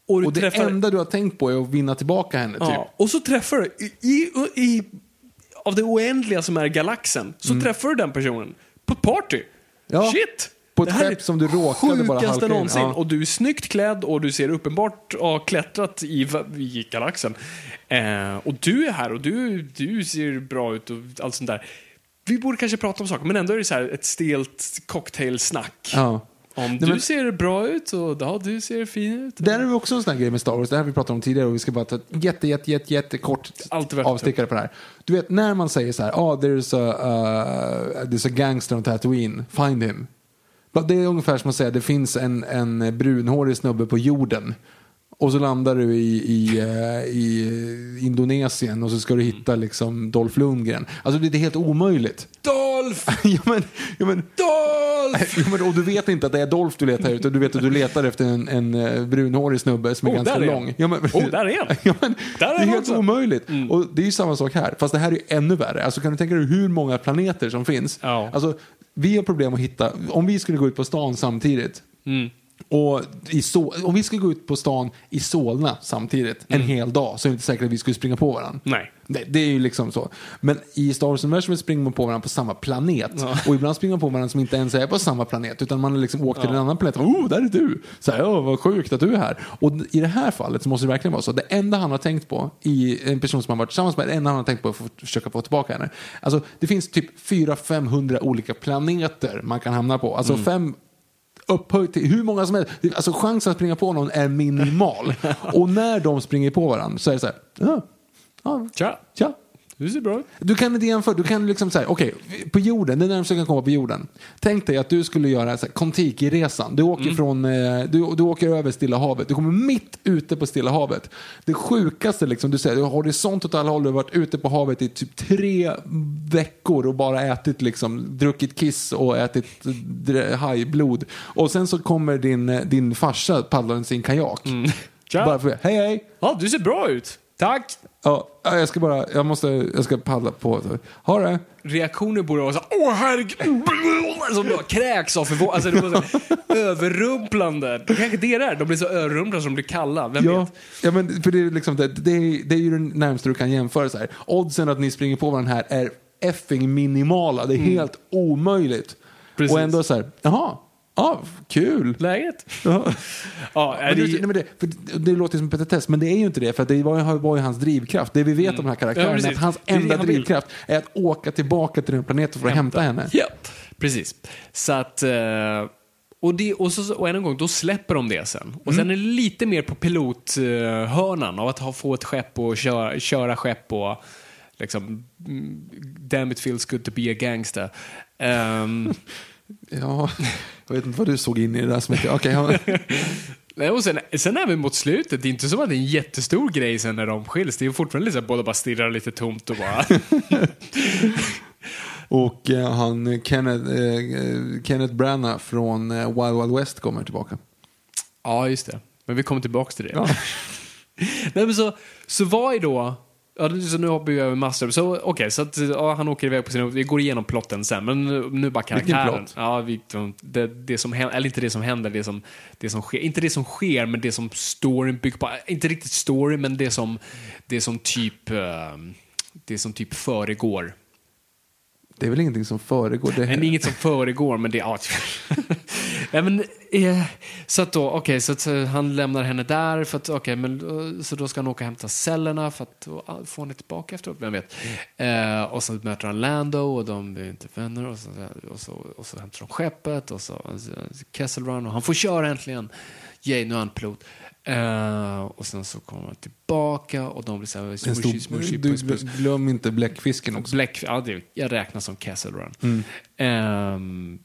Och, du och det träffar... enda du har tänkt på är att vinna tillbaka henne. Typ. Ja. Och så träffar du, i, i, i, av det oändliga som är galaxen, så mm. träffar du den personen på ett party. Ja. Shit! På ett skepp som du råkade bara halka någonsin. Ja. Och du är snyggt klädd och du ser uppenbart ha klättrat i, i galaxen. Eh, och du är här och du, du ser bra ut och allt sånt där. Vi borde kanske prata om saker, men ändå är det så ett stelt cocktailsnack. Ja. Om men- du ser bra ut och ja, du ser fin ut. Där är det också en sån här grej med Star Wars, det här vi pratat om tidigare och vi ska bara ta ett jätte, jätte, jätte, kort avstickare på det här. Du vet, när man säger så här, ah, there's a, uh, there's a gangster on Tatooine, find him. Det är ungefär som att säga, det finns en, en brunhårig snubbe på jorden. Och så landar du i, i, eh, i Indonesien och så ska du hitta liksom Dolph Lundgren. Alltså det är helt omöjligt. Dolph! ja, men, ja, men, Dolph! Ja, men, och du vet inte att det är Dolph du letar och du vet att du letar efter en, en eh, brunhårig snubbe som är Oh, ganska där är lång. Ja, men, Oh, där är han. ja, men, Där är det är helt också. Mm. omöjligt. Och det är ju samma sak här, fast det här är ju ännu värre. Alltså, kan du tänka dig hur många planeter som finns? Ja. Alltså, vi har problem att hitta, om vi skulle gå ut på stan samtidigt, Mm. Och så, om vi skulle gå ut på stan i Solna samtidigt en hel dag så är det inte säkert att vi skulle springa på varandra. Mm. Nej. Det, det är ju liksom så. Men i Star Wars-universumet springer man på varandra på samma planet. Ja. Och ibland springer man på varandra som inte ens är på samma planet. Utan man har liksom åkt till en annan planet. Oh, där är du! Så här, oh, vad sjukt att du är här. Och i det här fallet så måste det verkligen vara så. Det enda han har tänkt på, i en person som han varit tillsammans med, det enda han har tänkt på är att försöka få tillbaka henne. Alltså, det finns typ 400-500 olika planeter man kan hamna på. Alltså fem upphöjt till hur många som helst. Alltså chansen att springa på någon är minimal. och när de springer på varandra så är det så här, ja, ja, Tja, tja. Du ser bra ut. Du kan inte jämföra, du kan liksom säga, okej, på jorden, det är närmast du kan komma på jorden. Tänk dig att du skulle göra Kontiki-resan. Du åker, från, eh, du, du åker över Stilla havet, du kommer mitt ute på Stilla havet. Det sjukaste liksom, du säger, du har horisont åt alla håll, du har varit ute på havet i typ tre veckor och bara ätit liksom, druckit kiss och ätit hajblod. Och sen så kommer din, eh, din farsa paddlande sin kajak. Tja. Bara för, hej hej! Ja, du ser bra ut. Tack. Ja, jag ska bara, jag måste, jag ska paddla på. Ha det! Reaktioner borde vara så här, åh herregud, som bara kräks av förvåning. Alltså det var så överrumplande. Det kanske det är. De blir så överrumplade som de blir kalla. Vem Ja, vet? ja men för det är, liksom, det, det, är, det är ju det närmaste du kan jämföra. Så här. Oddsen att ni springer på varandra här är effing minimala. Det är helt omöjligt. Mm. Precis. Och ändå så här, jaha, ja, kul. Läget? Ja. Ja, det, det, nej, men det, för det, låter som petitess, men det är ju inte det. För det var, ju- var ju hans drivkraft. Det vi vet om den här karaktären Mm. Ja, är att hans enda han drivkraft är att åka tillbaka till den planeten för att hämta, henne. Ja, precis. Så att... eh, Och, det, och, så, och än en gång, då släpper de det sen. Och Mm. sen är det lite mer på pilothörnan av att ha, få ett skepp och köra, köra skepp och liksom... mm, Damn it feels good to be a gangster. Ehm, Ja, jag vet inte vad du såg in i det där så mycket. Okej, ja. Nej, och sen, sen även mot slutet, det är inte som att det är en jättestor grej sen när de skiljs. Det är fortfarande att båda bara stirrar lite tomt och bara... Och eh, han, Kenneth, eh, Kenneth Branagh från eh, Wild Wild West kommer tillbaka. ja, just det. Men vi kommer tillbaka till det. Ja. Nej, men så, så vad är då... Ja, så nu hoppar vi över massor. Så okej, så att ja, han åker iväg på sin... Vi går igenom plotten sen, men nu, nu bara Vilken karaktären. plott? Ja, vi, det, det som händer, eller inte det som händer, det som, det som sker. Inte det som sker, men det som storyn bygger på. Inte riktigt story, men det som, det som typ... eh, det som typ föregår. Det är väl ingenting som föregår det Men det är inget som föregår, men det... Ja. Nej, men, eh, så att då, okej, så att eh, han lämnar henne där, för att, okej, men eh, så då ska han åka och hämta cellerna för att då få henne tillbaka efteråt, vem vet. Eh, och så möter han Lando och de blir inte vänner och så, och så, och så hämtar de skeppet och så eh, Kessel Run och han får köra äntligen. Yay, nu är han pilot. Eh, och sen så kommer han tillbaka och de blir så här smushy, smushy, du, puss, glöm inte bläckfisken också. Black, ja, det, jag räknar som Castle Run. Mm. Ehm,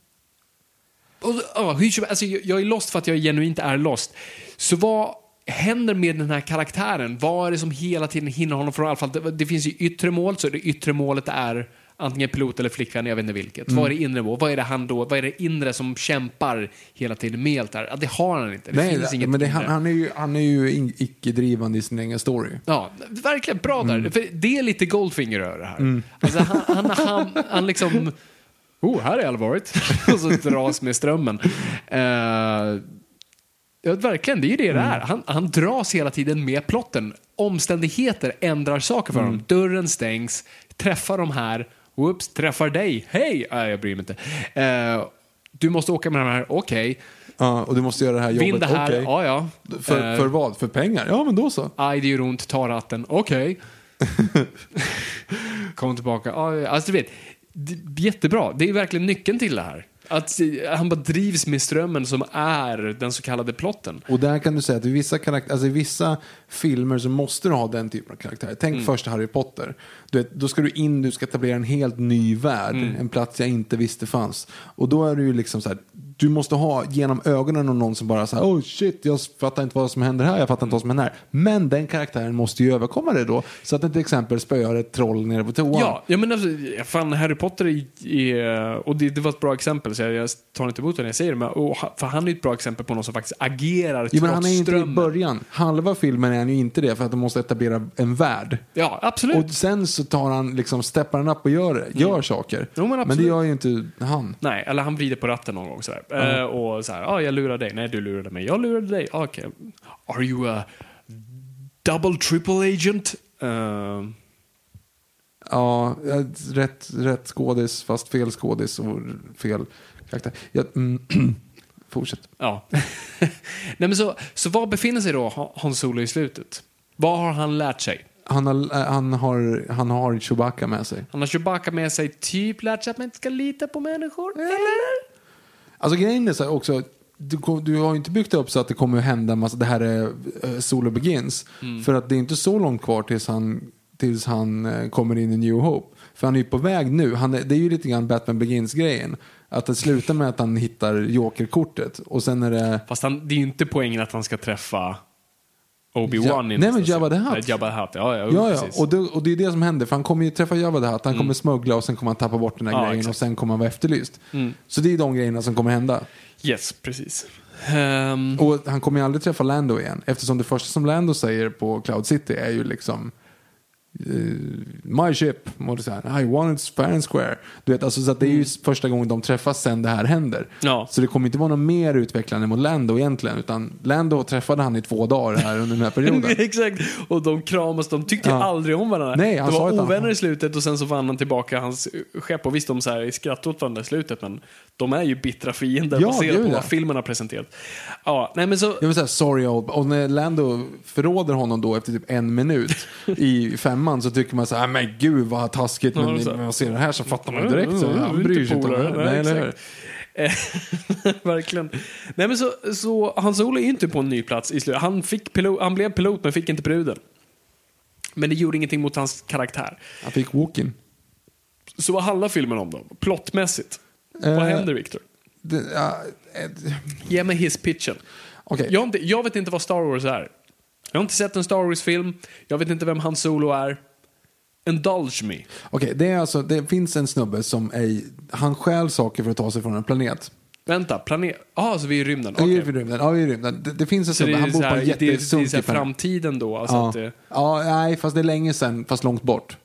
och, ja, hur, som- alltså, jag, är lost för att jag genuint är lost. Så vad händer med den här karaktären? Vad är det som hela tiden hindrar honom från fall, det, det finns ju yttre mål, så det yttre målet är antingen pilot eller flickvän, jag vet inte vilket. Vad är det inre mål? Vad är det han då, vad är det inre som kämpar hela tiden med allt det här? Det har han inte. Det Nej, finns inget men det, han, han är ju, han är ju icke-drivande i sin egen story. Ja, verkligen bra där. Mm. För det är lite Goldfinger över det här. Alltså, han, han, han, han liksom... Oh, här är allvarligt. Och så dras med strömmen. Uh, ja, verkligen, det är ju det det Mm. är. Han, han dras hela tiden med plotten. Omständigheter ändrar saker för Mm. honom. Dörren stängs, träffar de här, whoops, träffar dig. Hej! Nej, jag bryr mig inte. Eh, du måste åka med de här, okej. Ja, och du måste göra det här jobbet. Vinn det här, Okej. ja ja. För, Eh, för vad? För pengar? Ja, men då så. Aj, det gör ont, ta ratten. Okej. Kom tillbaka. Ja, Alltså, du vet, jättebra. Det är verkligen nyckeln till det här. Att han bara drivs med strömmen som är den så kallade plotten. Och där kan du säga att i vissa, karaktärer, alltså i vissa filmer så måste du ha den typen av karaktär. Tänk Mm. först Harry Potter. Du vet, då ska du in, du ska etablera en helt ny värld. Mm. En plats jag inte visste fanns. Och då är det ju liksom så här, du måste ha genom ögonen av någon som bara säger oh shit, jag fattar inte vad som händer här, jag fattar inte vad som händer här. Men den karaktären måste ju överkomma det då. Så att den till exempel spöar ett troll nere på toan. Ja, jag menar, alltså, fan Harry Potter är, är och det, det var ett bra exempel, så jag, jag tar inte emot det när jag säger det, men, och, för han är ju ett bra exempel på någon som faktiskt agerar trots men han är inte i strömmen. början. Halva filmen är han ju inte det för att de måste etablera en värld. Ja, absolut. Och sen så tar han, liksom, steppar han upp och gör, gör saker. Mm. Jo, men men, det gör ju inte han. Nej, eller han vrider på ratten någon gång sådär. Eh, och så här, ja, jag lurar dig. Nej, du lurade mig. Jag lurade dig. Ah, Okej. Are you a double triple agent? Eh, Ja, rätt, rätt skådis fast fel skådis och fel karaktär. Ja, mm, fortsätt. ja. Nej, men så, så var befinner sig då Han- Solo i slutet? Vad har han lärt sig? Han har, äh, han, har, han har Chewbacca med sig. Han har Chewbacca med sig, typ lärt sig att man inte ska lita på människor, eller? Alltså grejen är så här också, du, du har ju inte byggt upp så att det kommer att hända en massa, det här är uh, Solo Begins. Mm. För att det är inte så långt kvar tills han, tills han eh, kommer in i New Hope. För han är ju på väg nu, han är, det är ju lite grann Batman Begins-grejen. Att det slutar med att han hittar Joker-kortet och sen är det Fast han, det är ju inte poängen att han ska träffa Obi-Wan Ja, nej, men Jabba the. Hutt. Nej, Jabba the Hutt, ja, ja, Ja, ja. Mm. Och, det, och det är det som händer. För han kommer ju träffa Jabba the Hutt, han kommer smuggla och sen kommer han tappa bort den här Ja, grejen exakt. Mm. och sen kommer han vara efterlyst. Så det är de grejerna som kommer hända. Yes, precis. Ehm, Och han kommer ju aldrig träffa Lando igen. Eftersom det första som Lando säger på Cloud City är ju liksom My ship, och det så här, I want it fair and square. Du vet, alltså, så det är ju första gången de träffas sen det här händer. Mm. Ja. Så det kommer inte vara något mer utvecklande mot Lando egentligen. Utan Lando träffade han i två dagar här under den här perioden. Exakt, och de kramas, de tyckte Ja. aldrig om varandra. Nej, han de sa var att han- ovänner i slutet och sen så vann han tillbaka hans skepp. Och visst, de så här, skrattade åt varandra i slutet, men de är ju bittra fiender Ja, baserat på vad filmen har presenterat. Ja, nej men så... Jag vill säga sorry old Och när Lando förråder honom då efter typ en minut i femman så tycker man så här, "Ah, men gud vad taskigt. Ja, Men när man ser det här så fattar man direkt. Så, han bryr sig inte om det. Nej, Nej, eller hur? Eh, Verkligen. Nej men så, så Hans Olo är ju inte på en ny plats i slutet. Han, fick pilot, han blev pilot men fick inte bruden. Men det gjorde ingenting mot hans karaktär. Han fick walk-in. Så vad handlar filmen om då? Plottmässigt? Eh, vad händer Victor? Eh, Ge mig hisspitchen. Okej. Jag, har inte, jag vet inte vad Star Wars är. Jag har inte sett en Star Wars-film. Jag vet inte vem Han Solo är. Indulge me. Okej, det, är alltså, det finns en snubbe som är, han stjäl saker för att ta sig från en planet. Vänta, planet... Jaha, så vi är i rymden? Ja, Okej. i rymden. Ja, i rymden. Det, det finns en det snubbe, är, han bor på här, en det, är- det är här jättesunkig framtiden då? Alltså Ja. det, ja, nej, fast det är länge sedan, fast långt bort.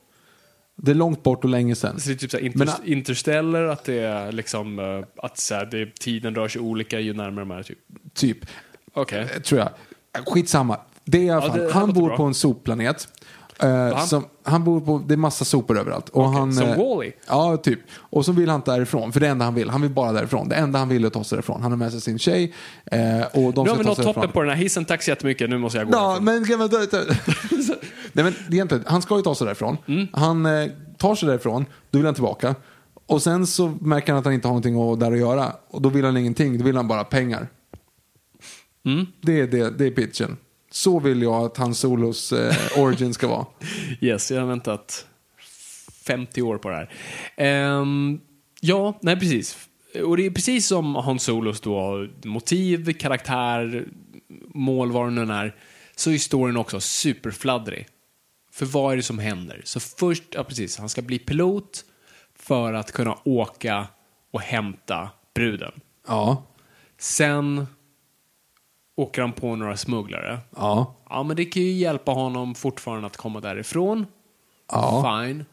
Det är långt bort och länge sedan. så det är typ så här Men, interstellar, att det är liksom... eh, Att så här, det, tiden rör sig olika ju närmare de är, typ. Typ. Okej. Eh, Tror jag. Skitsamma. Det är i alla fall, det- det han bor bra. på en sopplanet. Eh, han- som, han bor på, det är massa sopor överallt. Och Okej, han, som eh, Wall-E? Ja, typ. Och så vill han inte därifrån, för det enda han vill. Han vill bara därifrån. Det enda han vill är att ta sig därifrån. Han har med sig sin tjej. Eh, och de Nu har vi nått toppen på den här hissen. Tack så jättemycket. Nu måste jag gå. Ja, men ta. Nej, men egentligen, han ska ju ta sig därifrån. Mm. Han eh, tar sig därifrån, då vill han tillbaka. Och sen så märker han att han inte har någonting att- där att göra. Och då vill han ingenting, då vill han bara pengar. Mm. Det, är det, det är pitchen. Så vill jag att hans solos eh, origin ska vara. Yes, jag har väntat 50 år på det här. Ehm, ja, nej precis. Och det är precis som Hans Solos då, motiv, karaktär, mål, vad än är, så är storyn också superfladdrig. För vad är det som händer? Så först, ja precis, han ska bli pilot för att kunna åka och hämta bruden. Ja, Sen åker han på några smugglare. ja, Ja, men det kan ju hjälpa honom fortfarande att komma därifrån. Ja. Fine.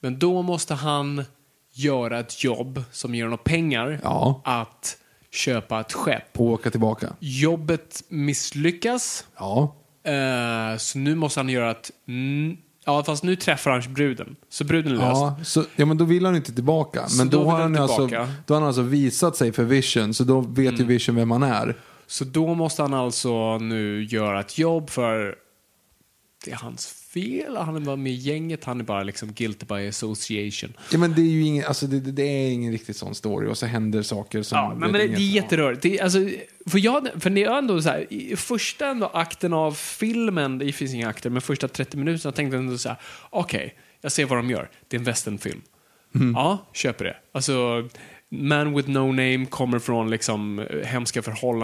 Men då måste han göra ett jobb som ger honom pengar Ja. att köpa ett skepp. och åka tillbaka. Jobbet misslyckas, Ja, eh, så nu måste han göra ett... Mm, ja, fast nu träffar han bruden. Så bruden är löst. ja, så, ja, men då vill han inte tillbaka. Så Men då då, vill har han han, ju alltså, tillbaka. då har han alltså visat sig för Vision, så då vet Mm. ju Vision vem han är. Så då måste han alltså nu göra ett jobb för... Det är hans fel. Han är bara med i gänget. Han är bara liksom guilty by association. Ja, men det är ju ingen, alltså det, det- är ingen riktigt sån story och så händer saker som... Ja, men, det, det är jätterörigt. Det, alltså, för, jag, för det är ändå så här, i första ändå akten av filmen, det finns inga akter, men första 30 minuterna tänkte jag ändå så här, okej, jag ser vad de gör. Det är en westernfilm. Ja, köper det. Alltså, Man with no name kommer från liksom eh, hemska förhållanden.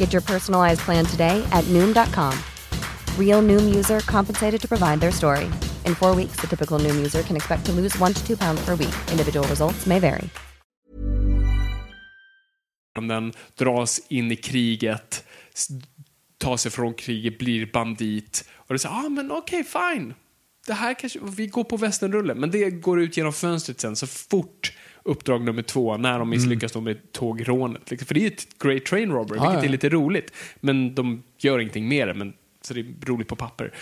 Get your personalized plan today at Noom.com. Real Noom user compensated to provide their story. In four weeks, the typical Noom user can expect to lose one to two pounds per week. Individual results may vary. den dras in i kriget, tar sig från kriget, blir bandit. Och det är ah men okej, fine. Det här kanske, vi går på västernrulle. Men det går ut genom fönstret sen så fort uppdrag nummer två, när de misslyckas då med tågrånet. Liksom, För det är ju ett great train robbery, Ja, vilket ja. är lite roligt. Men de gör ingenting med det, men, så det är roligt på papper.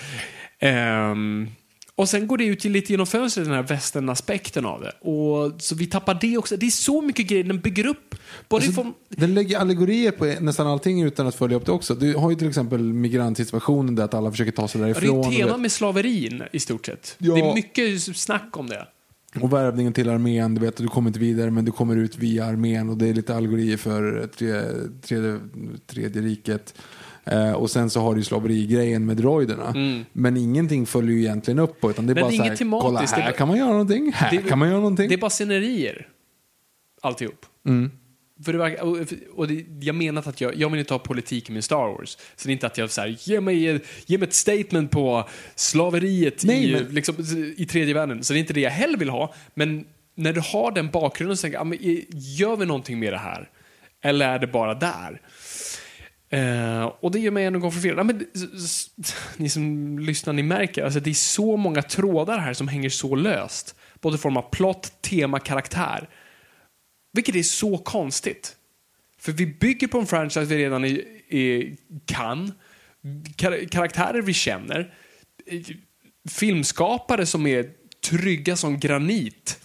Ehm, och sen går det ut lite genom fönstret, den här västern-aspekten av det. Och, så vi tappar det också. Det är så mycket grejer den bygger upp. Både Alltså, form, Den lägger allegorier på nästan allting utan att följa upp det också. Du har ju till exempel migrantsituationen där att alla försöker ta sig Ja, det är därifrån. tema med slaverin i stort sett. Ja. Det är mycket snack om det. Och värvningen till armén, du vet, du kommer inte vidare men du kommer ut via armén och det är lite allegorier för tre, tredje, tredje riket. Eh, och sen så har du ju slaverigrejen med droiderna. Men ingenting följer ju egentligen upp på utan det är Men bara är så här, inget kolla här bara- kan man göra någonting, här Det kan man göra någonting. Det är bara scenerier. Alltihop. För det verkar, och, och det, jag menar inte att jag, jag vill inte ha politik med Star Wars. Så det är inte att jag säger ge mig, ge mig ett statement på slaveriet Nej, i, men- liksom, i tredje världen. Så det är inte det jag heller vill ha. Men när du har den bakgrunden så tänker jag, men, gör vi någonting med det här? Eller är det bara där? Eh, och det gör mig ännu en gång förvirrad. Men, ni som lyssnar, ni märker, alltså, det är så många trådar här som hänger så löst. Både i form av plott, tema, karaktär. Vilket är så konstigt. För vi bygger på en franchise vi redan är, är, kan. Kar karaktärer vi känner. Filmskapare som är trygga som granit.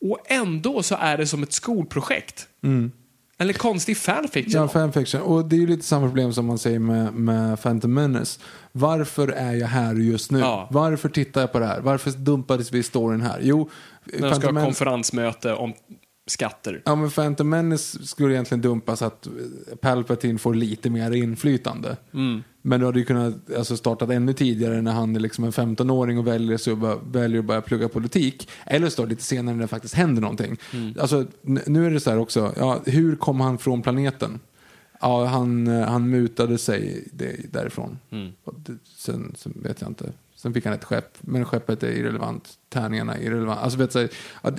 Och ändå så är det som ett skolprojekt. Eller konstig fanfiction. Ja, fanfiction. Och det är ju lite samma problem som man säger med, med Phantom Menace. Varför är jag här just nu? Ja. Varför tittar jag på det här? Varför dumpades vi i storyn här? Jo, När de ska ha konferensmöte om skatter. Ja, men Phantom Menace skulle egentligen dumpas så att Palpatine får lite mer inflytande. Mm. Men du hade ju kunnat alltså, startat ännu tidigare när han är liksom en 15-åring och väljer, så väljer att börja plugga politik. Eller så lite senare när det faktiskt händer någonting. Mm. Alltså, nu är det så här också, ja, hur kom han från planeten? Ja, han, eh, han mutade sig därifrån. Mm. Sen, sen vet jag inte. Sen fick han ett skepp, men skeppet är irrelevant. Tärningarna är irrelevant. Alltså, vet, så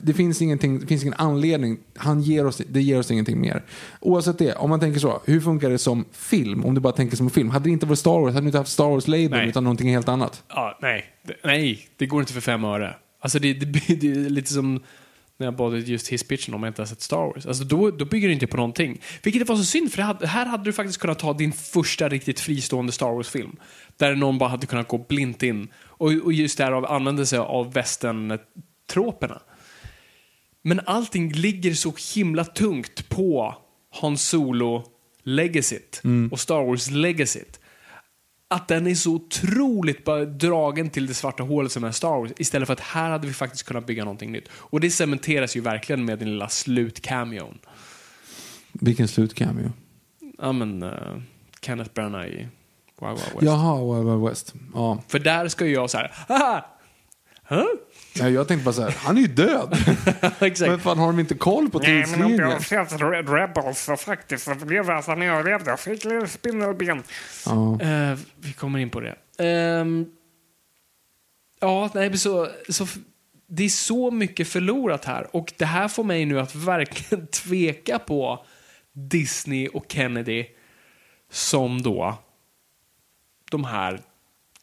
det, finns ingenting, det finns ingen anledning. Han ger oss, det ger oss ingenting mer. Oavsett det, om man tänker så. Hur funkar det som film? Om du bara tänker som en film. Hade det inte varit Star Wars, hade du inte haft Star Wars-label Nej. utan någonting helt annat. Ja, nej. Det- Nej, det går inte för fem öre. Alltså det, det, det är lite som när jag bad just hisspitchen om jag inte har sett Star Wars. Alltså då, då bygger det inte på någonting. Vilket var så synd, för hade, här hade du faktiskt kunnat ta din första riktigt fristående Star Wars-film. Där någon bara hade kunnat gå blint in. Och, och just därav använde sig av västern-troperna. Men allting ligger så himla tungt på Han Solo legacyt och Star Wars legacyt. Att den är så otroligt bara dragen till det svarta hålet som är Star Wars. Istället för att här hade vi faktiskt kunnat bygga någonting nytt. Och det cementeras ju verkligen med den lilla slutcameon. Vilken slutcameo? Ja men, uh, Kenneth Branagh i Wild Wild West. Jaha, Wild Wild West. Ja. För där ska ju jag så här, haha! Huh? Ja, jag tänkte bara så här, han är ju död. Exakt. Men fan har de inte koll på Nej, men tidslinjen? jag har sett Red Rebels så faktiskt så blev jag så när jag levde. Jag fick lite spindelben. Ja. Eh, vi kommer in på det. Ehm, ja, nej, så, så, det är så mycket förlorat här. Och det här får mig nu att verkligen tveka på Disney och Kennedy som då de här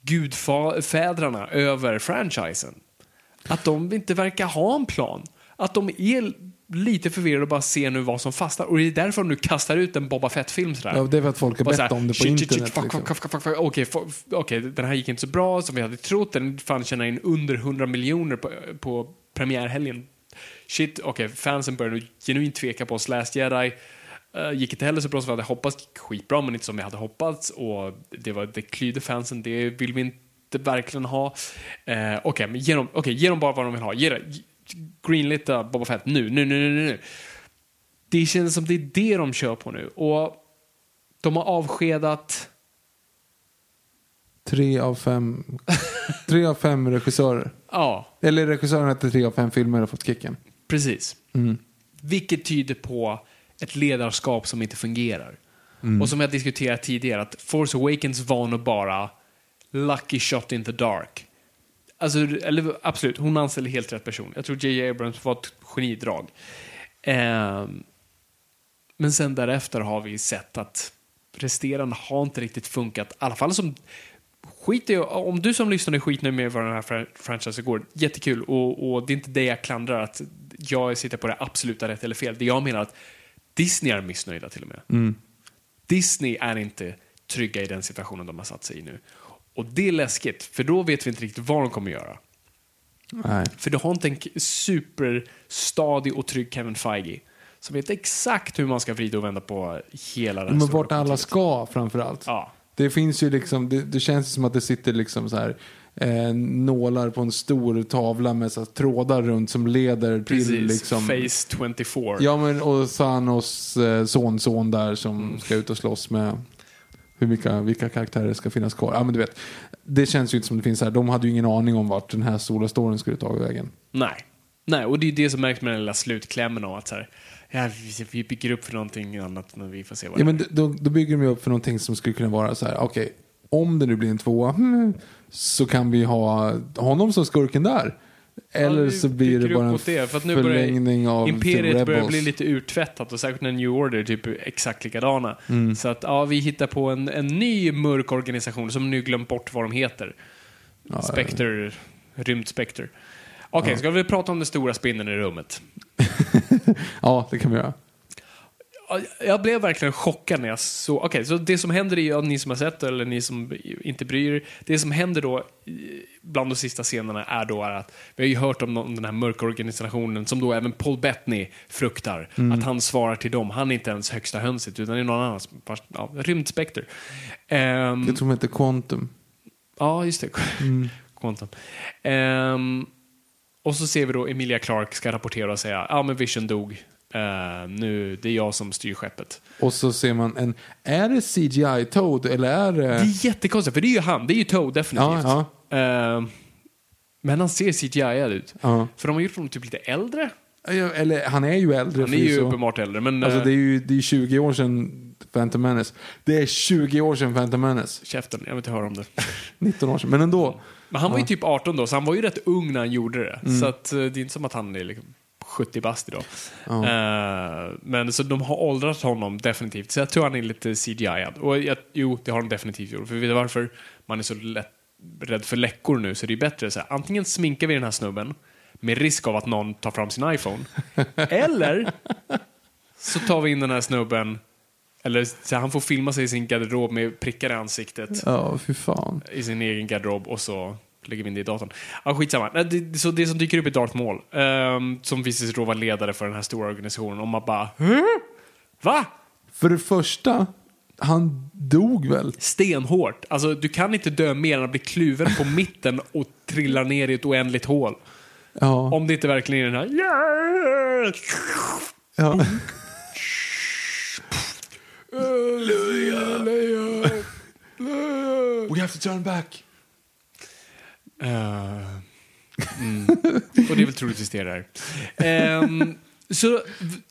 gudfädrarna över franchisen. Att de inte verkar ha en plan. Att de är lite förvirrade och bara ser nu vad som fastnar. Och det är därför de nu kastar ut en Boba Fett-film sådär. Ja, det är för att folk har bett om det på internet. Okej, den här gick inte så bra som vi hade trott. Den fann tjäna in under 100 miljoner på, på premiärhelgen. Shit, okej, fansen började nu genuint tveka på oss. Last Jedi uh, gick inte heller så bra som vi hade hoppats. Gick Skitbra, men inte som vi hade hoppats. Och det, var, det klydde fansen. Det vill vi inte verkligen ha. Uh, okej, men ge dem, okay, ge dem bara vad de vill ha. Ge det. Greenlita Boba Fett nu, nu, nu, nu, nu. Det känns som det är det de kör på nu. Och de har avskedat... Tre av fem, tre av fem regissörer. Ja, Eller regissören hette tre av fem filmer och fått kicken. precis. Vilket tyder på ett ledarskap som inte fungerar. Och som jag diskuterat tidigare, att Force Awakens var nog bara lucky shot in the dark. Alltså, eller absolut, hon anställde helt rätt person. Jag tror J.J. Abrams var ett genidrag. Ehm, men sen därefter har vi sett att resterande har inte riktigt funkat. I alla fall som skit i, om du som lyssnar är skitnöjd med vad den här fran- franchisen går, jättekul. Och, och det är inte det jag klandrar, att jag sitter på det absoluta rätt eller fel. Det jag menar att Disney är missnöjda till och med. Disney är inte trygga i den situationen de har satt sig i nu. Och det är läskigt, för då vet vi inte riktigt vad de kommer göra. Nej. För du har inte en superstadig och trygg Kevin Feige som vet exakt hur man ska vrida och vända på hela här Men vart alla ska framförallt. Ja. Det finns ju liksom, det, det känns som att det sitter liksom så här eh, nålar på en stor tavla med så trådar runt som leder till Precis, liksom... Phase 24. Ja men och Thanos eh, sonson där som Mm. ska ut och slåss med hur vilka, vilka karaktärer ska finnas kvar. Ja men du vet, det känns ju inte som det finns här. De hade ju ingen aning om vart den här stora storyn skulle ta vägen. Nej. Nej, och det är det som märks med den lilla slutklämmen av att så här, ja, vi- bygger upp för någonting annat men vi får se vad Ja det men då, då bygger de ju upp för någonting som skulle kunna vara så här, okej, om det nu blir en tvåa, hmm, så kan vi ha honom som skurken där. Eller vi så blir det bara en det, för att nu börjar förlängning av Imperiet börjar bli lite urtvättat och särskilt när New Order typ är exakt likadana. Mm. Så att ja, vi hittar på en, en ny mörk organisation som nu glömt bort vad de heter. Spectre, rymdspectre. Okej, ska vi prata om den stora spindeln i rummet? Ja, det kan vi göra. Ja, Jag blev verkligen chockad när jag såg... Okej, så det som händer är ni som har sett eller ni som inte bryr er. Det som händer då bland de sista scenerna är då är att vi har ju hört om, om den här mörka organisationen som då även Paul Bettany fruktar. Att han svarar till dem. Han är inte ens högsta hönset utan det är någon annan. Ja, rymdspekter. Ehm, Jag tror de heter Quantum. Ja, just det. Quantum. Ehm, och så ser vi då Emilia Clarke ska rapportera och säga ja men Vision dog. Eh, nu, det är jag som styr skeppet. Och så ser man en, är det CGI Toad eller är det... Det är jättekonstigt, för det är ju han. Det är ju Toad definitivt. Ja, Ehm, men han ser CGI ut. Ja. För de har gjort honom typ lite äldre. Ja, Eller han är ju äldre. Han är ju uppenbart äldre, men... Alltså eh, det är ju det är 20 år sedan Phantom Menace. Det är 20 år sedan Phantom Menace. Käften, jag vill inte höra om det. 19 år sedan. Men ändå. Men han var ju typ 18 då, så han var ju rätt ung när han gjorde det. Mm. Så att, det är inte som att han är liksom 70 bast idag. Eh, men så de har åldrat honom definitivt. Så jag tror han är lite CGI-ad. Och jag, jo, det har de definitivt gjort. För vet du varför man är så lätt, rädd för läckor nu? Så det är bättre så här, antingen sminkar vi den här snubben med risk av att någon tar fram sin iPhone. eller så tar vi in den här snubben eller så han får filma sig i sin garderob med prickar i ansiktet Ja, fy fan. i sin egen garderob och så lägger vi in det i datorn. Ja, skitsamma. Det, så det som dyker upp i Darth Maul, ehm, som visar sig vara ledare för den här stora organisationen, och man bara "Hä? Va? För det första, han dog väl? Stenhårt. Alltså, du kan inte dö mer än att bli kluven på mitten och trilla ner i ett oändligt hål. Ja. Om det inte verkligen är den här... Yeah! ja. We have to turn back. Eh, mm. Och det är väl troligtvis det där. Ehm, så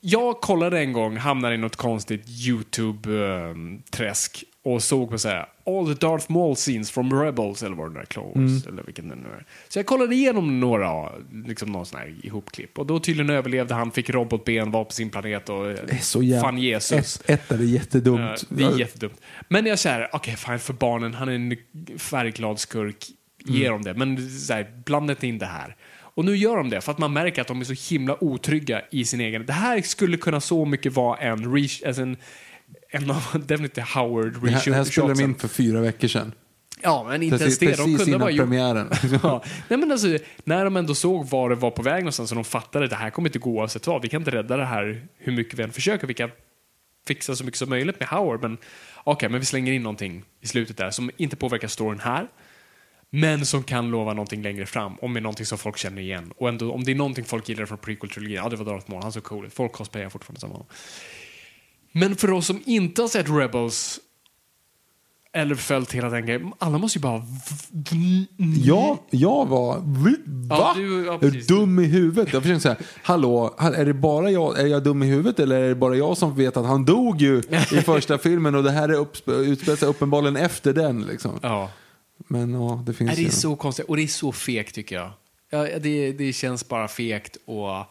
jag kollade en gång, hamnade i något konstigt YouTube-träsk och såg på så här All the Darth Maul scenes from Rebels eller vad det där Clone Wars, eller vilken det nu är. Så jag kollade igenom några, liksom någon sån här ihopklipp och då tydligen överlevde han, fick robotben, var på sin planet och så jävla... fann Jesus. Ett, ett är det jättedumt. Eh, det är jättedumt. Men jag säger, okej fine för barnen, han är en färgglad skurk, ge Mm. dem det. Men så här, blandet in det här. Och nu gör de det för att man märker att de är så himla otrygga i sin egen... Det här skulle kunna så mycket vara en, reach, alltså en, en av definitivt Howard Det här, det här spelade de in för fyra veckor sedan. Ja, men inte Precis, ens det. De kunde bara premiären. ja. Nej, men alltså, när de ändå såg var det var på väg någonstans och de fattade att det här kommer inte gå oavsett vad. Vi kan inte rädda det här hur mycket vi än försöker. Vi kan fixa så mycket som möjligt med Howard, men okej, men vi slänger in någonting i slutet där som inte påverkar storyn här. Men som kan lova någonting längre fram, om det är någonting som folk känner igen. Och ändå, om det är någonting folk gillar från prequel-trilogin, ja det var Darth Maul, han såg cool ut. Folk cosplayar fortfarande som honom. Men för oss som inte har sett Rebels eller följt hela den grejen, alla måste ju bara... Jag, jag var... Va? Ja, du- ja, är dum i huvudet? Jag försökte säga, hallå, är det bara jag, är jag dum i huvudet eller är det bara jag som vet att han dog ju i första filmen och det här är upp, utspelar sig uppenbarligen efter den liksom. Ja. Men ja, det finns Nej, det är ju. så konstigt och det är så fegt tycker jag. Ja, det, det känns bara fegt och...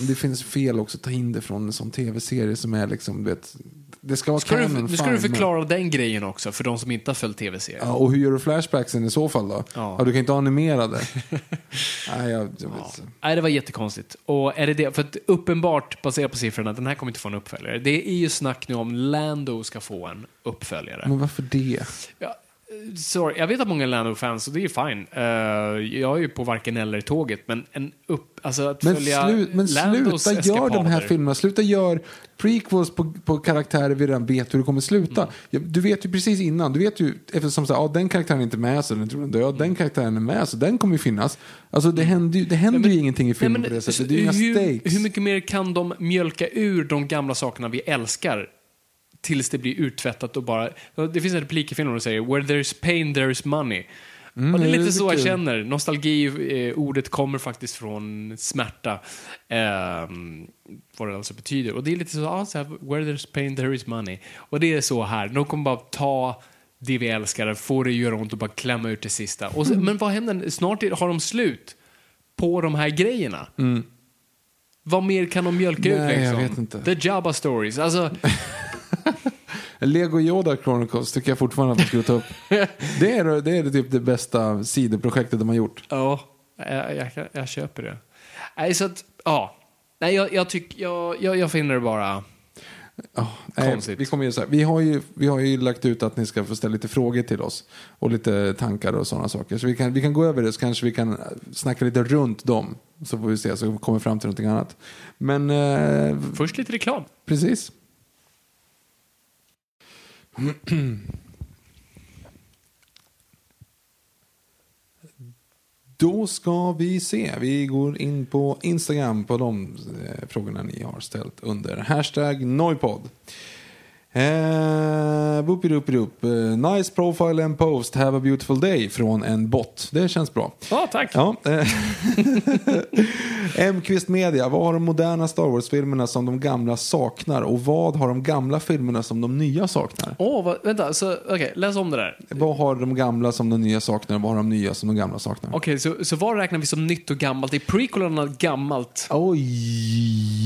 Det finns fel också att ta in det från en sån tv-serie som är liksom, du vet, det ska vara Ska du, canon, nu ska du men- förklara den grejen också för de som inte har följt tv-serien. Ja, och hur gör du flashbacksen i så fall då? Ja. Ja. du kan inte animera det. Nej, jag, jag vet. Nej, det var jättekonstigt. Och är det det, för att uppenbart, baserat på siffrorna, den här kommer inte få en uppföljare. Det är ju snack nu om Lando ska få en uppföljare. Men varför det? Ja, sorry, jag vet att många är Lando-fans och det är fine. Eh, jag är ju på varken eller-tåget, men en upp, alltså att Men, följa slu, men Landos sluta gör de här filmerna. Sluta gör prequels på, på karaktärer vi redan vet hur det kommer sluta. Mm. Du vet ju precis innan. Du vet ju eftersom så, här, ja, den karaktären är inte med så den tror den död. Den karaktären är med så den kommer ju finnas. Alltså det händer ju, det händer ju ingenting i filmen Mm. Nej, på det sättet. Det är ju inga hur, stakes. hur mycket mer kan de mjölka ur de gamla sakerna vi älskar tills det blir uttvättat och bara... Det finns en replik i filmen som säger “Where there's pain there's money”. Mm, och det är det är lite lite så jag kul. känner. Nostalgi-ordet kommer faktiskt från smärta. ehm, vad det alltså betyder. Och det är lite så, ja, så här, “Where there's pain there is money”. Och det är så här. De kommer bara ta det vi älskar, få det att göra ont och bara klämma ut det sista. Och så, Mm. Men vad händer? Snart har de slut på de här grejerna. Vad mer kan de mjölka ut Mm. Nej, jag liksom? vet inte. The Jabba stories. Alltså, Lego Yoda Chronicles tycker jag fortfarande att man skulle ta upp. det är, det är typ det bästa sidoprojektet de har gjort. ja, jag, jag, jag köper det. Nej, så att, ja. Nej, jag, jag, tycker, jag, jag, jag finner det bara... Ja, nej, Konstigt. vi, kommer göra så här. Vi, har ju, vi har ju lagt ut att ni ska få ställa lite frågor till oss. Och lite tankar och sådana saker. Så vi kan, vi kan gå över det så kanske vi kan snacka lite runt dem. Så får vi se så vi kommer fram till någonting annat. Men eh, Först lite reklam. precis. Då ska vi se. Vi går in på Instagram på de eh, frågorna ni har ställt under hashtag Noipod. Eh, boop Nice profile and post. Have a beautiful day från en bot. Det känns bra. Ja, tack. Ja. M-Kvist Media. Vad har de moderna Star Wars-filmerna som de gamla saknar? Och vad har de gamla filmerna som de nya saknar? Åh, vad- vänta. Så, okej, läs om det där. Vad har de gamla som de nya saknar? Och vad har de nya som de gamla saknar? Okej, så, så vad räknar vi som nytt och gammalt? Är prequelarna gammalt? Oj,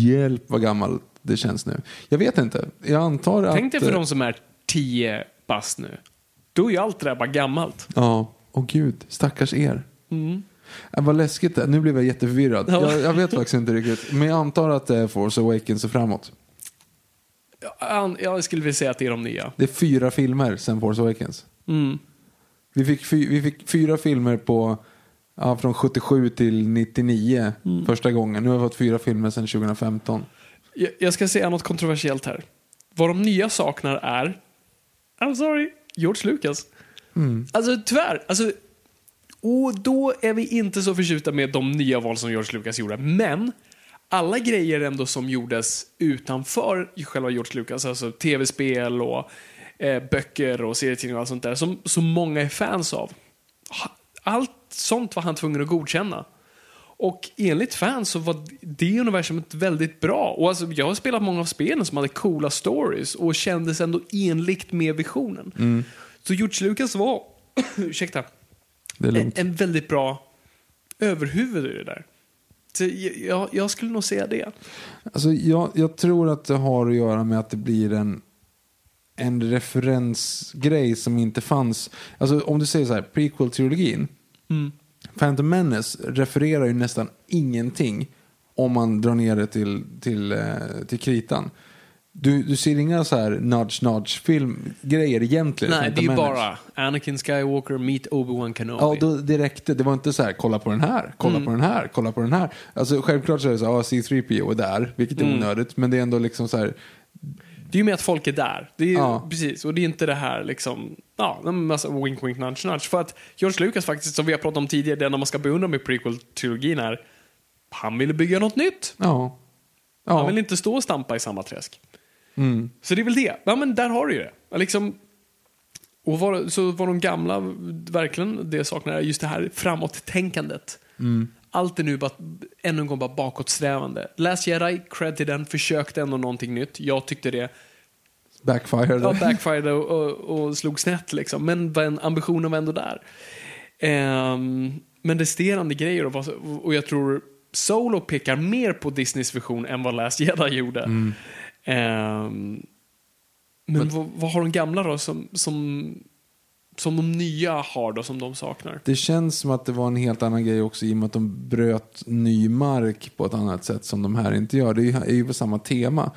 hjälp vad gammalt det känns nu. Jag vet inte. Jag antar att... Tänk dig för de som är 10 bast nu. Då är ju allt det där bara gammalt. Ja, åh gud, stackars er. Mm. Äh, vad läskigt det. Nu blev jag jätteförvirrad. Ja. Jag, jag vet faktiskt inte riktigt. Men jag antar att det är Force Awakens och framåt. Jag, jag skulle vilja säga att det är de nya. Det är fyra filmer sen Force Awakens. Mm. Vi fick, fy, vi fick fyra filmer på ja, från 77 till 99 Mm. första gången. Nu har vi fått fyra filmer sen 2015. Jag, jag ska säga något kontroversiellt här. vad de nya saknar är, I'm sorry, George Lucas. Alltså tyvärr, alltså, och då är vi inte så förtjusta med de nya val som George Lucas gjorde. Men alla grejer ändå som gjordes utanför själva George Lucas, alltså tv-spel och eh, böcker och serietidningar och allt sånt där, som så många är fans av. Allt sånt var han tvungen att godkänna. Och enligt fans så var det universumet väldigt bra. Och alltså, jag har spelat många av spelen som hade coola stories och kändes ändå enligt med visionen. Så George Lucas var, ursäkta, en, en väldigt bra överhuvud i det där. Så jag, jag, skulle nog säga det. Alltså, jag, jag tror att det har att göra med att det blir en, en referensgrej som inte fanns. Alltså om du säger så här, prequel-trilogin. Phantom Menace refererar ju nästan ingenting om man drar ner det till, till, eh, till kritan. Du, du ser inga så här nudge nudge filmgrejer egentligen. Nej, det är ju bara Anakin Skywalker meet Obi-Wan Kenobi. Ja, då, det räckte. Det var inte så här, kolla på den här, kolla Mm. på den här, kolla på den här. Alltså självklart så är det så här, ja, C3PO är där, vilket är Mm. onödigt. Men det är ändå liksom så här, Det är ju med att folk är där. Det är Ja. Precis, och det är inte det här liksom, ja, en massa wink wink nudge nudge. För att George Lucas faktiskt, som vi har pratat om tidigare, det enda man ska beundra med prequel-trilogin är, han ville bygga något nytt. ja. Han Ja, vill inte stå och stampa i samma träsk. mm. Så det är väl det. Ja, men där har du ju det. Liksom, och var, så var de gamla verkligen det jag saknar just det här framåt-tänkandet. Mm. Allt är nu bara, ännu en gång bara bakåtsträvande. Last Jedi, cred till den, försökte ändå någonting nytt. Jag tyckte det backfired. ja, backfired och, och, och slog snett liksom. Men ambitionen var ändå där. Ehm, men resterande grejer och, och jag tror Solo pekar mer på Disneys vision än vad Last Jedi gjorde. Ehm, men vad, vad har de gamla då som, som, som de nya har då som de saknar? Det känns som att det var en helt annan grej också i och med att de bröt ny mark på ett annat sätt som de här inte gör. Det är ju- på samma tema.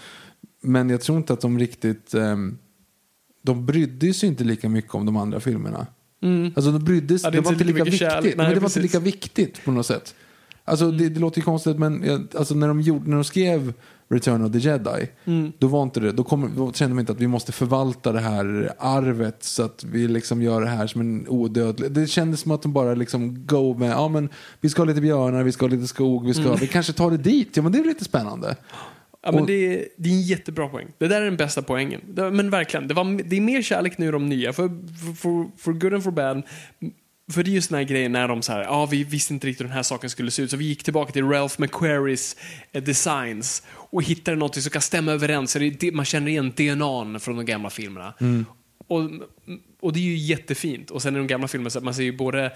Men jag tror inte att de riktigt... ehm, de brydde sig inte lika mycket om de andra filmerna. Alltså de brydde sig, Mm. Ja, det det, var inte lika viktigt. kärlek. men Nej, det var inte precis. Mm. lika viktigt på något sätt. Alltså det, det låter ju konstigt men alltså, när, de gjorde, när de skrev Return of the Jedi, Mm. då var inte det, då, kom, då kände man inte att vi måste förvalta det här arvet så att vi liksom gör det här som en odödlig. Det kändes som att de bara liksom go med, ja men vi ska ha lite björnar, vi ska ha lite skog, vi ska, Mm. vi kanske tar det dit, ja men det är lite spännande. Ja, men det, är, det är en jättebra poäng. Det där är den bästa poängen. Men verkligen, det, var, det är mer kärlek nu i de nya. För, för, för, for good and for bad. För det är just den här grejen när de så här, ja vi visste inte riktigt hur den här saken skulle se ut. Så vi gick tillbaka till Ralph McQuarries eh, designs och hittade något som kan stämma överens. Så det, man känner igen DNA från de gamla filmerna. Och, och det är ju jättefint. Och sen i de gamla filmerna, så man ser ju både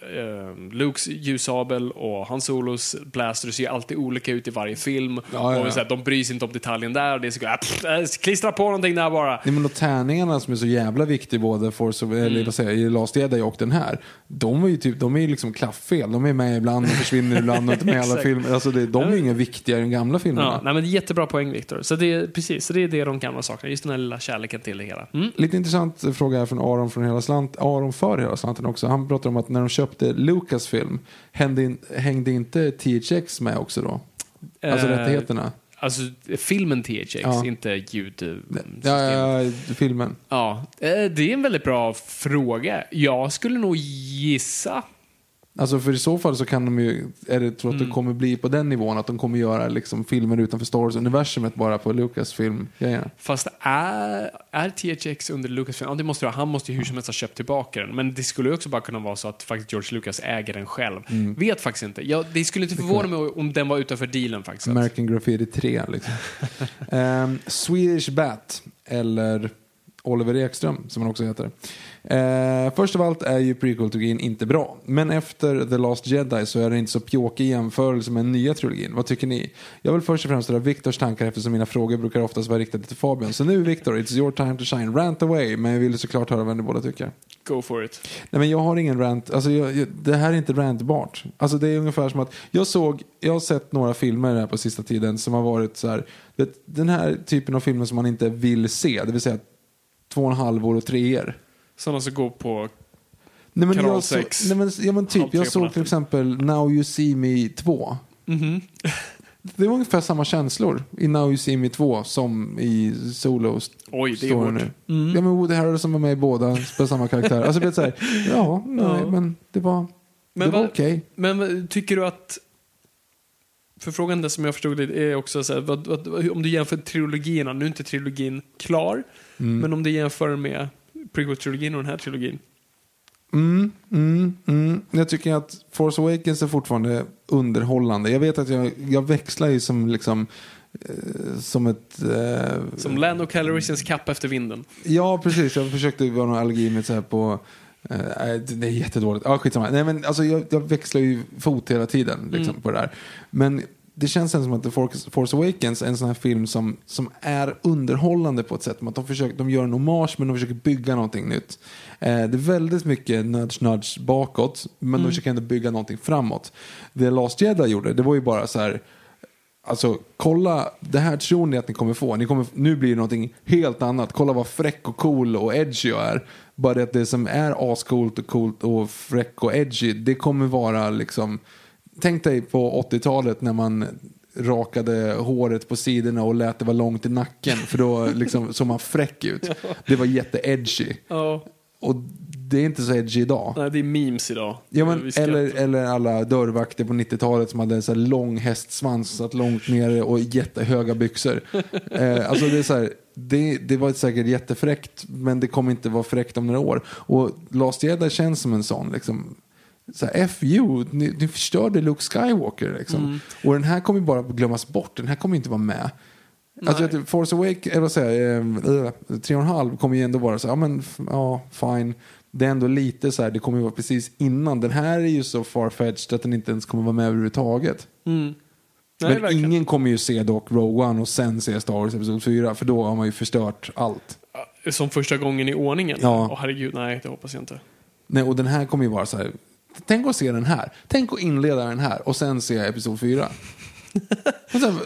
eh, Lukes ljussabel och Hans Solos blaster ser ju alltid olika ut i varje film. ja, ja. Och så här, de bryr sig inte om detaljen där. Och det är så, äh, pff, äh, klistra på någonting där bara. Nej, men och tärningarna som är så jävla viktiga både Force of, Mm. eller vad säger, jag, i Last Jedi och den här. De är ju typ, de är ju liksom klafffel. De är med ibland och försvinner ibland och inte med i alla filmer. Alltså det, de är ju inga viktigare än gamla filmerna. Ja, nej, men jättebra poäng Viktor. Så det är precis, så det är det de gamla saknar. Just den här lilla kärleken till det hela. Mm. Lite intressant fråga här från Aron, från hela slant, Aron för hela slanten också. Han pratar om att när de köpte Lucasfilm hängde, in, hängde inte THX med också då? Alltså Eh, rättigheterna? Alltså filmen THX, Ja. inte ljud. Ja, ja, ja, filmen. Ja, eh, det är en väldigt bra fråga. Jag skulle nog gissa. Alltså för i så fall så kan de ju, är det tror att Mm. det kommer bli på den nivån att de kommer göra liksom filmer utanför Star Wars-universumet bara på Lucasfilm-grejerna. Fast är, är THX under Lucasfilm? Ja, det måste det vara. Han måste ju hur som helst ha köpt tillbaka den. Men det skulle ju också bara kunna vara så att faktiskt George Lucas äger den själv. Mm. Vet faktiskt inte. Jag, det skulle inte förvåna mig om den var utanför dealen faktiskt. American Graffiti 3 liksom. Ehm, Swedish Bat, eller Oliver Ekström som han också heter. Eh, först av allt är ju prequel-trilogin inte bra. Men efter The Last Jedi så är det inte så pjåkig i jämförelse med den nya trilogin. Vad tycker ni? Jag vill först och främst höra Viktors tankar eftersom mina frågor brukar oftast vara riktade till Fabian. Så nu Viktor, it's your time to shine. Rant away. Men jag vill såklart höra vad ni båda tycker. Go for it. Nej men jag har ingen rant, alltså jag, jag, det här är inte rantbart. Alltså det är ungefär som att, jag såg, jag har sett några filmer här på sista tiden som har varit så här, vet, den här typen av filmer som man inte vill se, det vill säga två och en halv år och treor. Sådana som går på... Nej, men Kanal jag så, sex. nej, men, ja, men typ, jag såg till exempel Now You See Me 2. Mhm. det var ungefär samma känslor i Now You See Me 2 som i Solo Oj, det är hårt. nu. Ja, men Woody Harrelson var med i båda, spelade samma karaktär. Alltså det är så här, ja, nej, men det var, Men det var vad- okej. Men vad- tycker du att... För frågan där som jag förstod det är också så här, vad, vad, om du jämför trilogierna, nu är inte trilogin klar, Mm. men om du jämför med prequel-trilogin och den här trilogin. Mm, mm, mm. Jag tycker att Force Awakens är fortfarande underhållande. Jag vet att jag, jag växlar ju som liksom eh, som ett... Eh, Som Lando Calrissians kapp efter vinden. Ja, precis. Jag försökte vara någon allergi med så här på... Eh, nej, det är jättedåligt. Ja, skitsamma. Nej, men alltså, jag, jag växlar ju fot hela tiden liksom, Mm. på det där. Men det känns som att The Force, Awakens är en sån här film som, som är underhållande på ett sätt. Att de, försöker, de gör en hommage men de försöker bygga någonting nytt. Eh, det är väldigt mycket nudge nudge bakåt men de försöker ändå bygga någonting framåt. Det Last Jedi gjorde, det var ju bara så här Alltså kolla, det här tror ni att ni kommer få. Ni kommer, nu blir det någonting helt annat. Kolla vad fräck och cool och edgy jag är. Bara det att det som är ascoolt och coolt och fräck och edgy, det kommer vara liksom... Tänk dig på 80-talet när man rakade håret på sidorna och lät det vara långt i nacken. För då liksom såg man fräck ut. Det var jätte-edgy. Ja, Och det är inte så edgy idag. nej, det är memes idag. Ja, men, eller, eller alla dörrvakter på 90-talet som hade så här lång hästsvans satt långt nere och jättehöga byxor. eh, alltså det, är så här, det, det var säkert jättefräckt men det kommer inte vara fräckt om några år. Och Last Jedi känns som en sån. Liksom, så här, F you, ni, ni förstörde Luke Skywalker. Liksom. Mm. Och den här kommer bara glömmas bort, den här kommer inte vara med. Alltså, Nej. tror Force Awake, eller vad säger jag, eh, tre och en halv kommer ju ändå vara så här, ja men ja, fine. Det är ändå lite så här, det kommer ju vara precis innan. Den här är ju så farfetched att den inte ens kommer vara med överhuvudtaget. Mm. Nej, men verkligen. ingen kommer ju se dock Rogue One och sen se Star Wars Episod 4, för då har man ju förstört allt. Som första gången i ordningen? Ja. Åh herregud, nej det hoppas jag inte. Nej, och den här kommer ju vara så här, tänk att se den här. Tänk att inleda den här och sen se Episod 4. Och sen,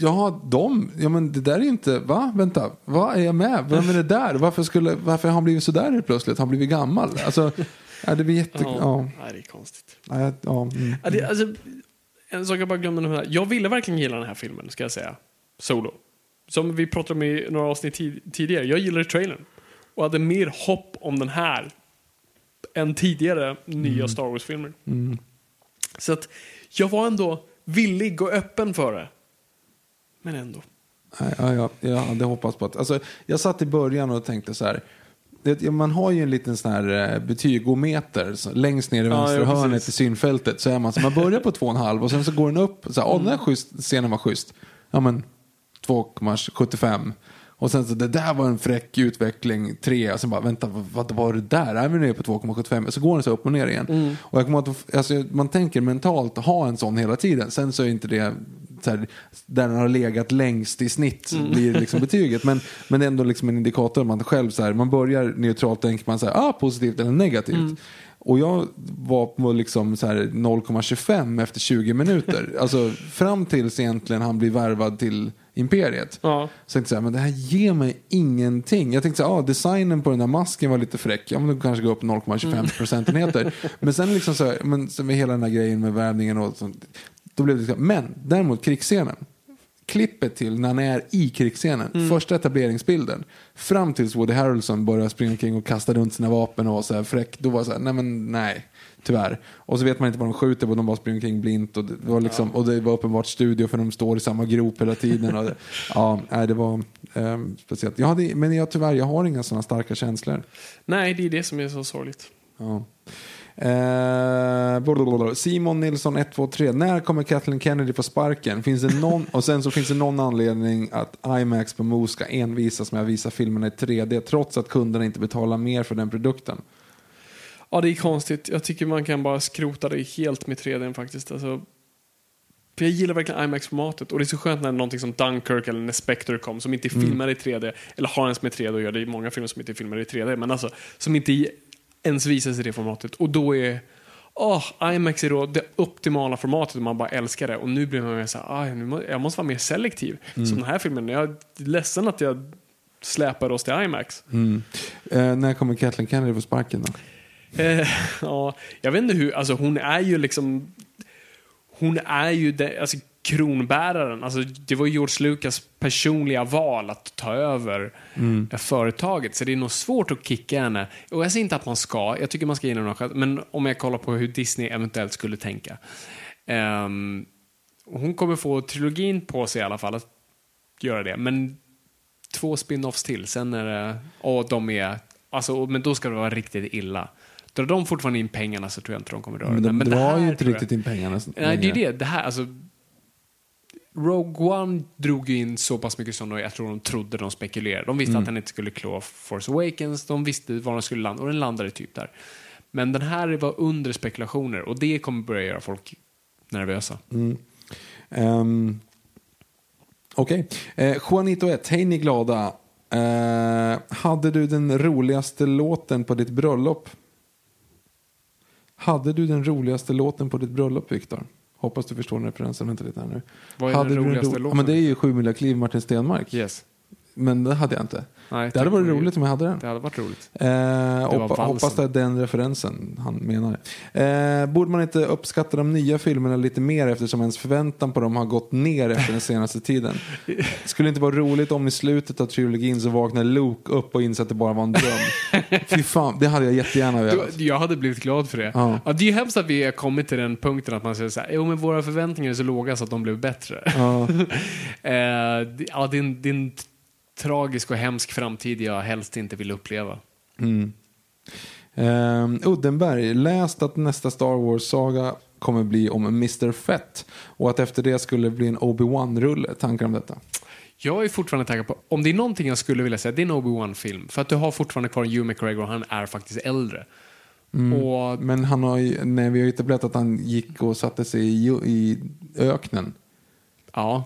ja, de, ja men det där är ju inte, va? Vänta, vad är jag med? Vem är det där? Varför, skulle, varför har han blivit så där helt plötsligt? Har han blivit gammal? Alltså, ja, det blir jätte... Ja. Ja. Det är konstigt. Ja, ja, ja, mm. Ja, det, alltså, en sak jag bara glömde nämna. Jag ville verkligen gilla den här filmen, ska jag säga. Solo. Som vi pratade om i några avsnitt tid, tidigare. Jag gillade trailern. Och hade mer hopp om den här än tidigare nya Star Wars-filmer. Så att jag var ändå villig och öppen för det. Men ändå. Ja, ja, ja, jag hade hoppats på att... Alltså, jag satt i början och tänkte så här. Det, man har ju en liten sån här eh, betygometer så, längst ner i vänstra ja, hörnet i synfältet. Så är man, så man börjar på 2,5 och sen så går den upp. Så här, oh, den här schysst, scenen var schysst. Ja men 2,75. Och sen så det där var en fräck utveckling, 3. Och sen bara vänta, vad, var det där? Är vi nere på 2,75? Så går den så upp och ner igen. Och jag kommer att alltså, man tänker mentalt ha en sån hela tiden. Sen så är inte det så här, där den har legat längst i snitt blir det liksom betyget. Men, men det är ändå liksom en indikator. Man själv så här, man börjar neutralt tänker man så här, ah, positivt eller negativt. Och jag var på liksom så här 0,25 efter 20 minuter. alltså fram tills egentligen han blir värvad till Imperiet. Ja. Så jag tänkte så här, men det här ger mig ingenting. Jag tänkte så här, ah, designen på den där masken var lite fräck. Ja, men då kanske gå upp 0,25 procentenheter. men sen liksom så här, men så med hela den här grejen med värvningen och sånt. Då blev det liksom, men däremot krigsscenen. Klippet till när han är i krigsscenen, första etableringsbilden. Fram tills Woody Harrelson börjar springa omkring och kasta runt sina vapen och vara så här fräck. Då var det så här, nej men nej. Tyvärr. Och så vet man inte vad de skjuter på, de bara springer omkring blint. Och det var, liksom, och det var uppenbart studio för de står i samma grop hela tiden. Och det, ja, nej, det var ehm, speciellt. Jag hade, men jag, tyvärr, jag har inga sådana starka känslor. Nej, det är det som är så sorgligt. Ja. Eh, blablabla. Simon Nilsson 123. När kommer Kathleen Kennedy få sparken? Finns det någon, och sen så finns det någon anledning att IMAX på Mo ska envisas med att visa filmerna i 3D trots att kunderna inte betalar mer för den produkten. Ja, det är konstigt. Jag tycker man kan bara skrota det helt med 3D faktiskt. Alltså, för jag gillar verkligen IMAX-formatet och det är så skönt när någonting som Dunkirk eller när Spectre kom som inte är filmade i 3D eller har ens med 3D att göra. Det är många filmer som inte är filmade i 3D men alltså som inte ens visas i det formatet. Och då är Åh, IMAX är då det optimala formatet och man bara älskar det. Och nu blir man mer så här, "Aj, nu må, jag måste vara mer selektiv. Som den här filmen, jag är ledsen att jag släpar oss till IMAX. Eh, när kommer Kathleen Kennedy få sparken då? Eh, ja, jag vet inte hur, alltså hon är ju liksom, hon är ju, det, alltså kronbäraren. Alltså, det var George Lucas personliga val att ta över Mm. företaget. Så det är nog svårt att kicka henne. Och jag säger inte att man ska, jag tycker man ska ge henne chans. Men om jag kollar på hur Disney eventuellt skulle tänka. Ehm, hon kommer få trilogin på sig i alla fall att göra det. Men två spin-offs till, sen är det... Och de är... Alltså, men då ska det vara riktigt illa. Drar de fortfarande in pengarna så tror jag inte de kommer röra Men det. de Men drar här ju inte riktigt in pengarna. Nej, det är det. Det här, alltså... Rogue One drog ju in så pass mycket som jag tror de trodde de spekulerade. De visste Mm. att den inte skulle klå Force Awakens, de visste var den skulle landa och den landade typ där. Men den här var under spekulationer och det kommer börja göra folk nervösa. Ehm, Okej. Eh, Juanito 1, hej ni glada. Eh, hade du den roligaste låten på ditt bröllop? Hade du den roligaste låten på ditt bröllop, Viktor? Hoppas du förstår den referensen. Vänta lite här nu. Vad är hade den du roligaste ro- låten? Ja, men det är ju Sju mila kliv, Martin Stenmark. Yes. Men det hade jag inte. Nej, det hade varit roligt om jag hade den. Det hade varit roligt. Eh, hoppa, hoppas det är den referensen han menar. Eh, borde man inte uppskatta de nya filmerna lite mer eftersom ens förväntan på dem har gått ner efter den senaste tiden? Skulle inte vara roligt om i slutet av trilogin så vaknar Luke upp och inser att det bara var en dröm? Fy fan, det hade jag jättegärna velat. Jag hade blivit glad för det. Ja. Ja. det är ju hemskt att vi har kommit till den punkten att man säger så här, jo men våra förväntningar är så låga så att de blev bättre. Ja. eh, det- ja, det är en, en tragisk och hemsk framtid jag helst inte vill uppleva. Mm. Ehm, Uddenberg, läst att nästa Star Wars-saga kommer bli om Mr. Fett och att efter det skulle bli en Obi-Wan-rulle. Tankar om detta? Jag är fortfarande taggad på, om det är någonting jag skulle vilja säga, det är en Obi-Wan-film. För att du har fortfarande kvar Hugh McGregor och han är faktiskt äldre. Och Men han har ju, nej, vi har ju etablerat att han gick och satte sig i, i öknen. ja,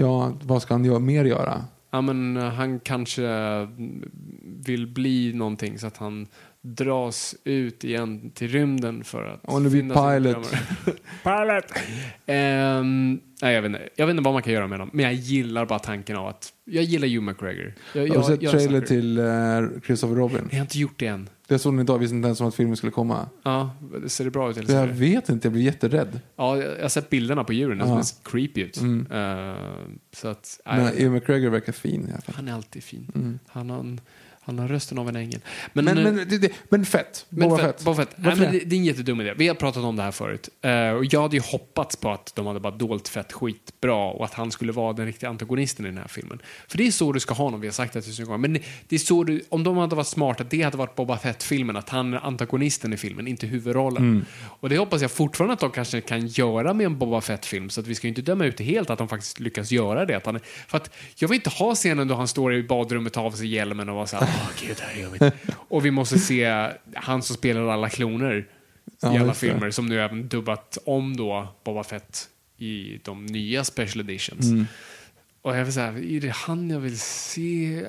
Ja, vad ska han göra, mer göra? Ja, men eh, han kanske mm, vill bli någonting så att han dras ut igen till rymden för att blir finna sina pilot. pilot! Ehm, nej, jag vet, inte, jag vet inte vad man kan göra med dem, men jag gillar bara tanken av att jag gillar Hugh McGregor. Jag, Har du jag, sett jag trailer till uh, Christopher Robin? Jag har inte gjort det än. Det såg ni idag, visste inte ens om att filmen skulle komma. Ja, det ser det bra ut? Eller Jag vet inte, jag blir jätterädd. Ja, jag jag har sett bilderna på djuren, Ja. det ser creepy ut. Mm. Ehm, så att, nej, Men Hugh McGregor verkar fin i alla fall. han är alltid fin. Han, har en, han har rösten av en ängel. Men, Men, eh, men, det, det, men fett, Men Boba fett. Boba Fett. Nej, men det? det, är en jättedum idé. Vi har pratat om det här förut. Eh, och jag hade ju hoppats på att de hade bara dolt Fett skitbra och att han skulle vara den riktiga antagonisten i den här filmen. För det är så du ska ha honom, vi har sagt det tusen gånger. Men det, är så du, om de hade varit smarta, det hade varit Boba Fett-filmen, att han är antagonisten i filmen, inte huvudrollen. Mm. Och det hoppas jag fortfarande att de kanske kan göra med en Boba Fett-film, så att vi ska inte döma ut det helt att de faktiskt lyckas göra det. Att han, för att jag vill inte ha scenen då han står i badrummet har av sig hjälmen och var såhär, åh gud, det här är jobbigt. Och vi måste se han som spelar alla kloner Ja, i alla just det. filmer, som nu även dubbat om då Boba Fett i de nya special editions. Mm. Och jag vill säga, är det han jag vill se?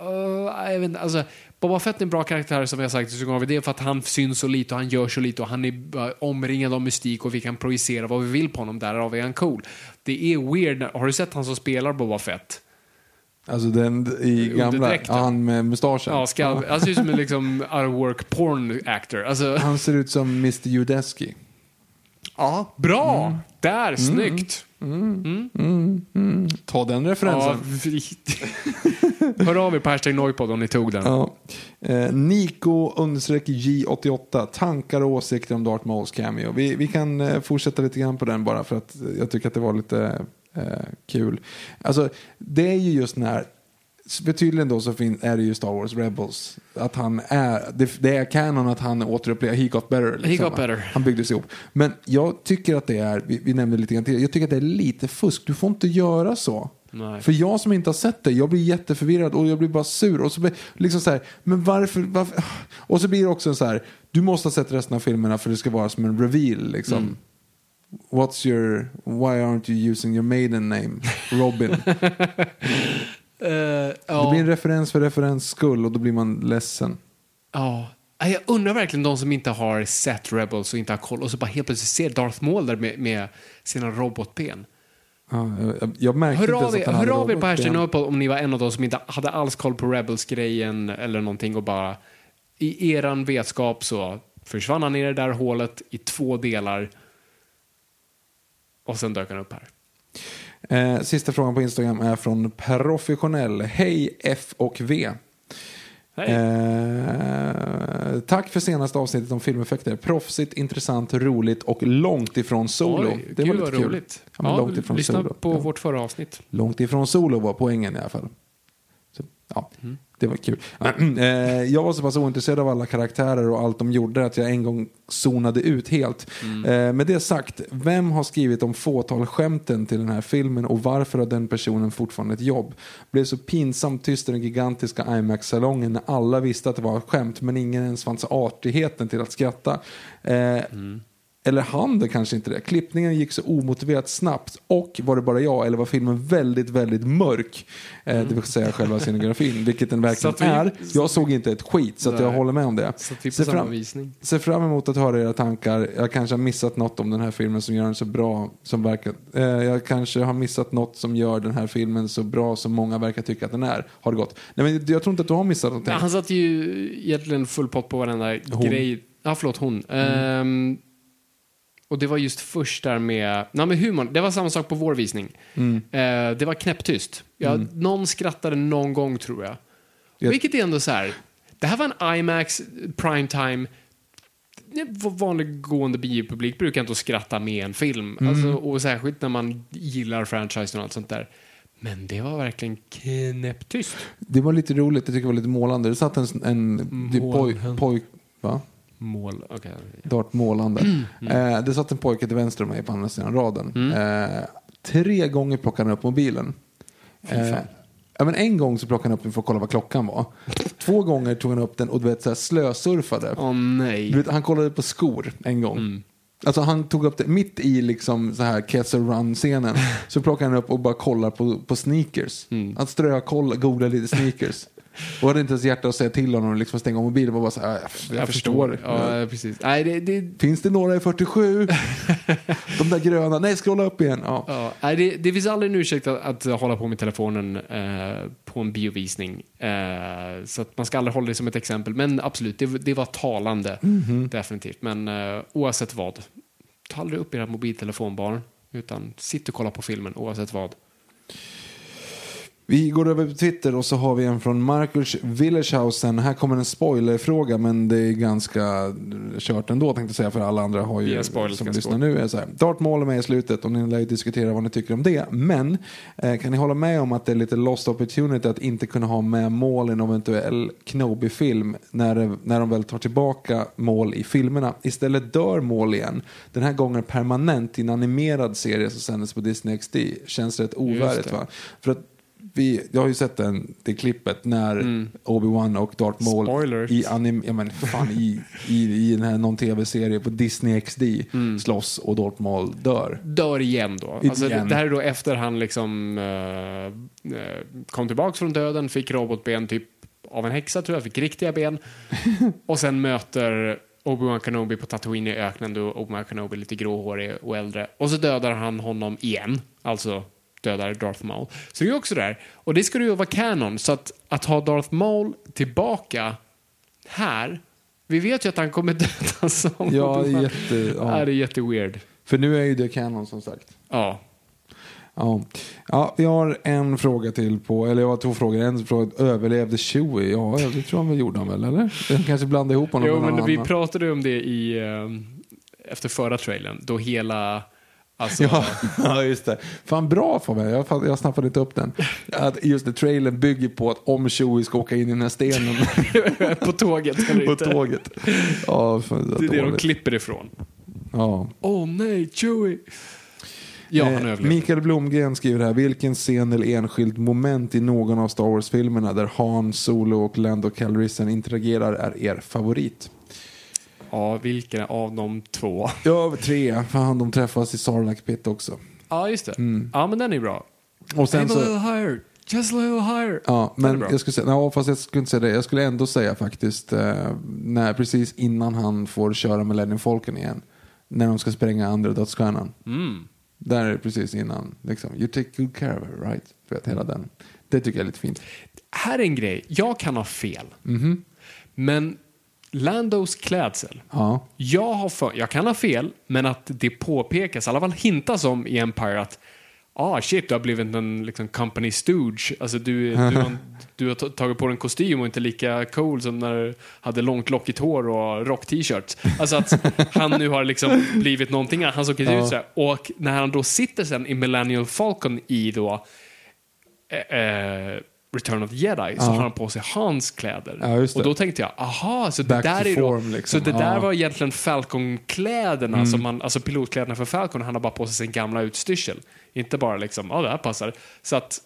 Uh, jag vet inte, alltså, Boba Fett är en bra karaktär som har sagt tusen gånger. Det är för att han syns så lite och han gör så lite och han är omringad av mystik och vi kan projicera vad vi vill på honom. Därav är han cool. Det är weird. Har du sett han som spelar Boba Fett? Alltså den i gamla, Underdräkten. ja, han med mustaschen. Ja, ska, han ser ut som en liksom out of work porn actor. Alltså, Han ser ut som Mr Judeski. ja, bra! Mm. Där, snyggt! Ta den referensen. Ja. Hör av er på hashtag Noipod om ni tog den. Ja. Eh, Nico understreck J88. Tankar och åsikter om Darth Mauls cameo. Vi, vi kan eh, fortsätta lite grann på den bara för att jag tycker att det var lite eh, kul. Alltså, det är ju just när tydligen då så är det ju Star Wars Rebels. Att han är, det, det är canon att han återupplever, he got better. liksom, He got va? better. Han byggdes ihop. Men jag tycker att det är, vi, vi nämnde lite grann till, jag tycker att det är lite fusk. Du får inte göra så. Nej. För jag som inte har sett det, jag blir jätteförvirrad och jag blir bara sur. Och så blir, liksom så här, men varför, varför? Och så blir det också så här, du måste ha sett resten av filmerna för det ska vara som en reveal. Liksom. Mm. What's your, why aren't you using your maiden name? Robin. Det ja. blir en referens för referens skull och då blir man ledsen. Ja. Jag undrar verkligen de som inte har sett Rebels och inte har koll och så bara helt plötsligt ser Darth Maul där med, med sina robotben. Ja, jag, jag märkte Hör inte av hade hör av er på hashtag Noipod om ni var en av de som inte hade alls koll på Rebels-grejen eller någonting och bara i eran vetskap så försvann han i det där hålet i två delar och sen dök han upp här. Eh, sista frågan på Instagram är från Professionell. Hej F och V. Hej. Eh, tack för senaste avsnittet om filmeffekter. Proffsigt, intressant, roligt och långt ifrån solo. Oj, det var lite kul. roligt. Ja, Ja, långt ifrån lyssna solo. på Ja. vårt förra avsnitt. Långt ifrån solo var poängen i alla fall. Så, ja, Mm. Det var kul. Eh, jag var så pass ointresserad av alla karaktärer och allt de gjorde att jag en gång zonade ut helt. Mm. Eh, med det sagt, vem har skrivit om fåtal-skämten till den här filmen och varför har den personen fortfarande ett jobb? Blev så pinsamt tyst i den gigantiska IMAX-salongen när alla visste att det var ett skämt men ingen ens fanns artigheten till att skratta. Eh, Eller han det kanske inte det. Klippningen gick så omotiverat snabbt och var det bara jag eller var filmen väldigt, väldigt mörk? Eh, det vill säga själva scenografin, vilket den verkligen vi- är. Jag såg inte ett skit så att jag håller med om det. Så vi på samma fram- visning. Fram emot att höra era tankar. Jag kanske har missat något om den här filmen som gör den så bra som verkar. Eh, jag kanske har missat något som gör den här filmen så bra som många verkar tycka att den är. Har det gått? Nej, men jag tror inte att du har missat någonting. Han satte ju egentligen full pott på varenda grej. Ja, förlåt, hon. Ehm, och det var just först där med, nej med humorn, det var samma sak på vår visning. Mm. Eh, det var knäpptyst. Ja, Någon skrattade någon gång tror jag. Jag- Vilket är ändå så här, det här var en IMAX primetime. Vanlig gående biopublik brukar inte skratta med en film. Mm. Alltså, och särskilt när man gillar franchisen och allt sånt där. Men det var verkligen knäpptyst. Det var lite roligt, jag tycker det var lite målande. Det satt en, en det poj, Målande. poj, va? Mål, okej. Dart målande. Mm. Eh, det satt en pojke till vänster om mig på andra sidan raden. Eh, tre gånger plockade han upp mobilen. Eh, ja, men en gång så plockade han upp den för att kolla vad klockan var. Två gånger tog han upp den och du vet, så här, slösurfade. Åh nej. Du vet, han kollade på skor en gång. Mm. Alltså han tog upp det mitt i liksom så här Kessel Run-scenen. så plockade han upp och bara kollar på, på sneakers. Mm. Han strö kolla, googla lite sneakers. Och hade inte ens hjärta att säga till honom och liksom stänga av mobilen. Var bara så här, jag, jag, förstår. Ja, precis. Nej, det, det, Finns det några i 47? De där gröna. Nej, scrolla upp igen. Ja. ja, nej, det, det finns aldrig en ursäkt att, att hålla på med telefonen eh, på en biovisning. Eh, så att man ska aldrig hålla det som ett exempel. Men absolut, det, det var talande. Mhm. Definitivt. Men eh, oavsett vad, ta aldrig upp era mobiltelefonbarn. Utan sitt och kolla på filmen oavsett vad. Vi går över på Twitter och så har vi en från Marcus Willershausen. Här kommer en spoilerfråga men det är ganska kört ändå tänkte jag säga för alla andra har ju Via spoilers som lyssnar nu är så här. Maul är med i slutet och ni lär ju diskutera vad ni tycker om det. Men eh, kan ni hålla med om att det är lite lost opportunity att inte kunna ha med Maul i en eventuell Kenobi-film när, det- när de väl tar tillbaka Maul i filmerna. Istället dör Maul igen. Den här gången permanent i en animerad serie som sändes på Disney XD. Känns rätt ovärdigt va? För att vi, jag har ju sett den, det klippet när Obi-Wan och Darth Maul Spoilers. i, anim, ja, men fan, i, i, i den här någon tv-serie på Disney XD slåss och Darth Maul dör. Dör igen då. Igen. Alltså, det, det här är då efter han liksom eh, kom tillbaks från döden, fick robotben typ av en häxa tror jag, fick riktiga ben. och sen möter Obi-Wan Kenobi på Tatooine i öknen då Obi-Wan Kenobi lite gråhårig och äldre. Och så dödar han honom igen. Alltså dödar Darth Maul. Så det är också där. Och det ska ju vara canon. Så att, att ha Darth Maul tillbaka här. Vi vet ju att han kommer döda som Ja, jätte, ja. Det är jätteweird. För nu är ju det canon som sagt. Ja. Ja. ja, vi har en fråga till på, eller jag har två frågor. En fråga, överlevde Chewie? Ja, det tror jag väl gjorde han väl, eller? Den kanske blandade ihop honom Jo, med någon men vi annan. pratade om det i, eh, efter förra trailern, då hela... Alltså, Ja, ja, just det. Fan bra för mig. Jag, jag snappade inte upp den. Att just det, trailern bygger på att om Chewie ska åka in i den här stenen på tåget. På inte. tåget. Ja, fan, Det är det de klipper ifrån. Ja. Åh oh, nej, Chewie! Ja, han Eh. Mikael Blomgren skriver här, vilken scen eller enskilt moment i någon av Star Wars-filmerna där Han, Solo och Lando Calrissian interagerar är er favorit? Ja, vilken av de två? Ja, tre. Fan, de träffas i Sarlacc Pit också. Ja, just det. Mm. Ja, men den är bra. Och sen Aim a så... little higher, just a little higher. Ja, men jag skulle säga, ja, fast jag skulle inte säga det. Jag skulle ändå säga faktiskt, eh, när, precis innan han får köra Millennium Falcon igen. När de ska spränga andra dödsstjärnan. Mm. Där är det precis innan. Liksom, you take good care of her, right? Du vet, hela den. Det tycker jag är lite fint. Här är en grej, jag kan ha fel. Mhm. Men Landos klädsel. Ja. Jag, har för, jag kan ha fel, men att det påpekas, i alla fall hintas om i Empire att ah shit, du har blivit en liksom, company stooge. Alltså du, du, har, du har tagit på dig en kostym och inte lika cool som när du hade långt lockigt hår och rock-t-shirts. Alltså att han nu har liksom blivit någonting annat. Han såg inte Ja. ut så här. Och när han då sitter sen i Millennial Falcon i då eh, eh, Return of the Jedi så har han på sig hans kläder. Ja, det. och då tänkte jag, aha, så det Back där to är form, då, liksom. så det där Ja. Mm. var egentligen Falcon-kläderna, som han, alltså pilotkläderna för Falcon, han har bara på sig sin gamla utstyrsel. Inte bara liksom, ja det här passar. Så att,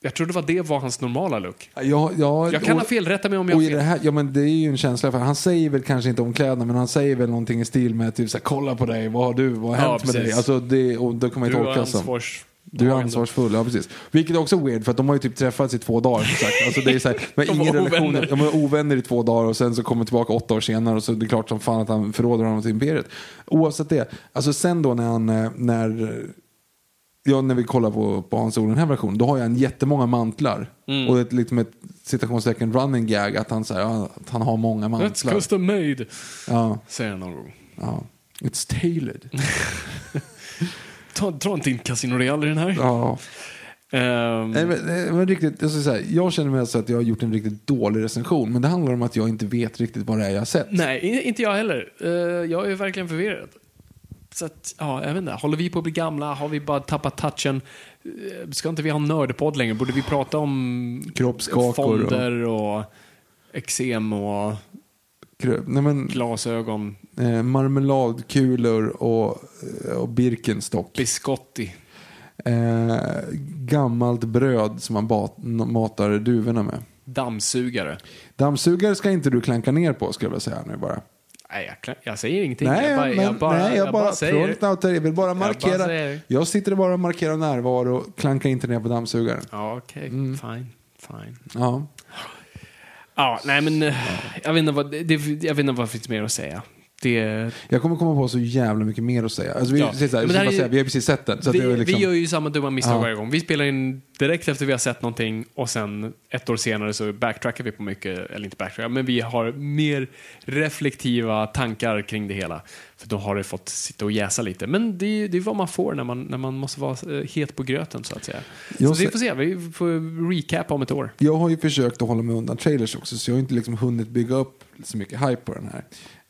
jag trodde det var det var hans normala look. Ja, ja, Jag kan och- ha fel, rätta mig om jag har i det fel. här, ja men det är ju en känsla, för han säger väl kanske inte om kläderna, men han säger väl någonting i stil med typ såhär, kolla på dig, vad har du, vad har Ja, hänt med dig? precis. Alltså det, och då kan man ju tolka som. ansvars... Du är ansvarsfull, ja precis. Vilket är också weird för att de har ju typ träffats i två dagar. Sagt. Alltså, det är så här, De var ingen relation, de var ovänner i två dagar och sen så kommer tillbaka åtta år senare och så är det klart som fan att han förråder honom till imperiet. Oavsett det, alltså sen då när han, eh, när, ja, när vi kollar på, på Hans Ol, den här versionen, då har han jättemånga mantlar. Mm. Och ett, liksom ett citationstecken running gag att han, säger ja, att han har många That's mantlar. custom made, Ja, säger han någon gång. ja. It's tailored. Ta, dra inte in Casino Real i den här. Ja. Ehm, Nej, men, riktigt, jag, säga, jag känner mig alltså att jag har gjort en riktigt dålig recension. Men det handlar om att jag inte vet riktigt vad det är jag har sett. Nej, inte jag heller. Eh, jag är verkligen förvirrad. Så att, ja, jag vet inte. Håller vi på att bli gamla? Har vi bara tappat touchen? Eh, Ska inte vi ha en nördpodd längre? Borde vi prata om fonder och eksem och Nej, men, glasögon? eh, marmeladkulor och, eh, och Birkenstock. Biscotti. Eh, gammalt bröd som man bat, matar duvorna med. Dammsugare. Dammsugare ska inte du klanka ner på skulle jag säga nu bara. Nej, jag, jag säger ingenting. Nej, jag bara, men, jag bara, nej, jag bara, säger. från Knauter, jag vill bara bara markera. säger. Jag sitter bara och markerar närvaro, klanka inte ner på dammsugaren. Ja, okej. Fine. Fine. Ja. Ja, nej men eh, jag vet inte vad, det, jag vet inte vad det finns mer att säga. Det, Jag kommer komma på så jävla mycket mer att säga. Alltså, vi, Ja. så här, Men vi, det är- säga, vi har precis sett den. Så vi, det är liksom, vi gör ju samma dumma misstag Ja. varje gång. Vi spelar in direkt efter vi har sett någonting och sen ett år senare så backtrackar vi på mycket, eller inte backtrackar, men vi har mer reflektiva tankar kring det hela. För då har det fått sitta och jäsa lite. Men det är, det är vad man får när man, när man måste vara eh, het på gröten så att säga. Jag så vi får se, vi får recap om ett år. Jag har ju försökt att hålla mig undan trailers också, så jag har inte liksom hunnit bygga upp så mycket hype på den här.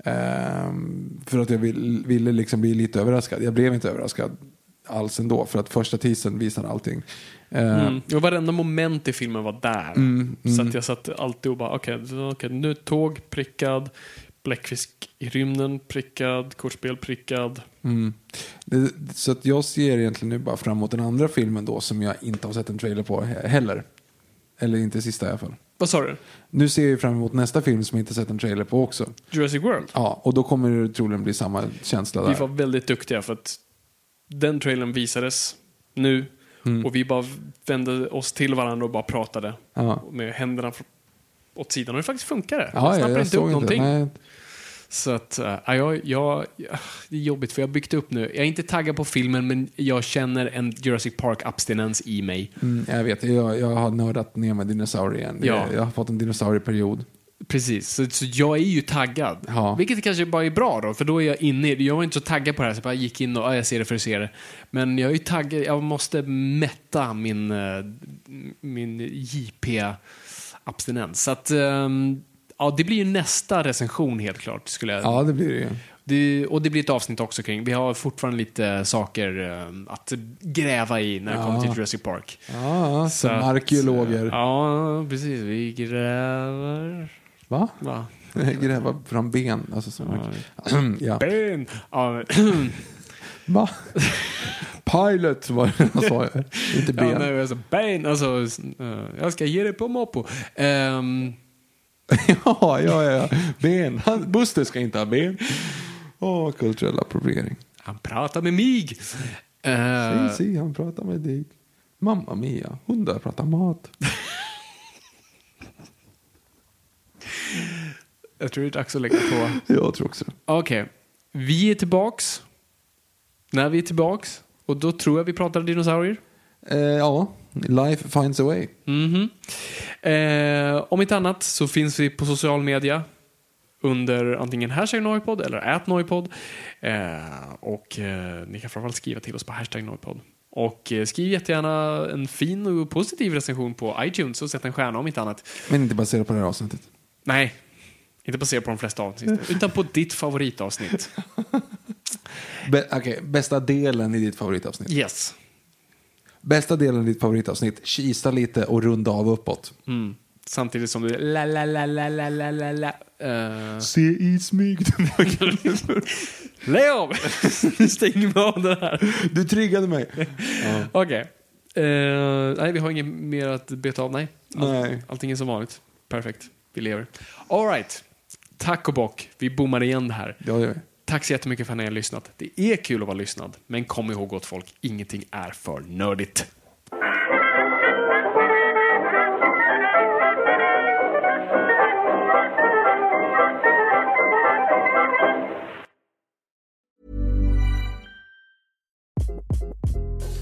Ehm, för att jag vill, ville liksom bli lite överraskad. Jag blev inte överraskad alls ändå, för att första teasern visar allting. Ehm, Mm. Och varenda moment i filmen var där. Mm, Så mm. att jag satt alltid och bara, okej, så- okej, nu tåg prickad, bläckfisk i rymden prickad, kortspel prickad. Mm. Det, så att jag ser egentligen nu bara fram emot den andra filmen då, som jag inte har sett en trailer på he- heller. Eller inte sista i alla fall. Vad sa du? Nu ser jag fram emot nästa film som jag inte sett en trailer på också. Jurassic World? Ja, och då kommer det troligen bli samma känsla Vi där. var väldigt duktiga för att den trailern visades nu Mm. och vi bara vände oss till varandra och bara pratade Ja. med händerna åt sidan och det faktiskt funkade. Ja, jag ja, snappade jag inte såg inte. någonting. Nej, Så att, äh, jag, jag, det är jobbigt för jag har byggt upp nu. Jag är inte taggad på filmen men jag känner en Jurassic Park-abstinens i mig. Mm, jag vet, jag, jag har nördat ner med dinosaurier. Ja. Jag, har fått en dinosaurieperiod. Precis, så, så jag är ju taggad. Ja. Vilket kanske bara är bra då, för då är jag inne i det. Jag var inte så taggad på det här, så jag bara gick in och ja, jag ser det för att se det. Men jag är ju taggad, jag måste mätta min, eh, min JP-abstinens. Så att, ehm, ja, det blir ju nästa recension helt klart, skulle jag Ja, det blir det ju. det, och det blir ett avsnitt också kring. Vi har fortfarande lite saker eh, att gräva i när det Ja. kommer till Jurassic Park. Ja, Så som arkeologer. Ja, precis. Vi gräver. Va? Va? Gräva fram ben. Alltså, som ja. Ben! Ja, Va? Pilot var det jag sa. Inte ben. ja, nej, alltså, ben, alltså, eh, jag ska ge dig på moppo. Ehm, ja, ja, ja. Ben. Han, Buster ska inte ha ben. Åh, kulturell appropriering. han pratar med mig. Eh, Si, si, han pratar med dig. Mamma mia, hundar pratar mat. jag tror det är dags att lägga på. Jag tror också. Okej, vi är tillbaks. När vi är tillbaks. Och då tror jag vi pratar dinosaurier. Eh, ja, life finds a way. Mhm. Eh, om inte annat så finns vi på social media under antingen hashtag Noipod eller atnoipod. Eh, och eh, ni kan framförallt skriva till oss på hashtag Noipod Och eh, skriv jättegärna en fin och positiv recension på iTunes och sätt en stjärna om inte annat. Men inte baserat på det här avsnittet. Nej, inte baserat på de flesta avsnitt, utan på ditt favoritavsnitt. Be- Okej, bästa delen i ditt favoritavsnitt. Yes. Bästa delen i ditt favoritavsnitt, kisa lite och runda av uppåt. Mm. Samtidigt som du la la la la la la la la. Uh, Se i smyg. Lägg av! Vi av det här. du triggade mig. Okej. Eh, nej, vi har inget mer att beta av. Nej. Allt, Nej. Allting är som vanligt. Perfekt. Vi lever. All right. Tack och bock. Vi bommar igen det här. Ja, ja. Tack så jättemycket för att ni har lyssnat. Det är kul att vara lyssnad, men kom ihåg gott folk, ingenting är för nördigt.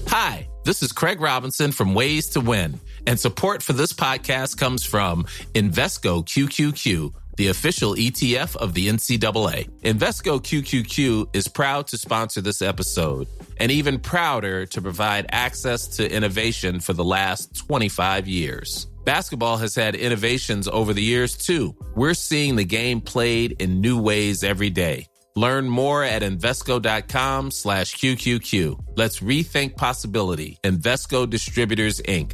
Hi, this is Craig Robinson from Ways to Win, and support for this podcast comes from Invesco QQQ, the official ETF of the NCAA. Invesco QQQ is proud to sponsor this episode and even prouder to provide access to innovation for the last 25 years. Basketball has had innovations over the years too. We're seeing the game played in new ways every day. Learn more at Invesco.com slash QQQ. Let's rethink possibility. Invesco Distributors, Inc.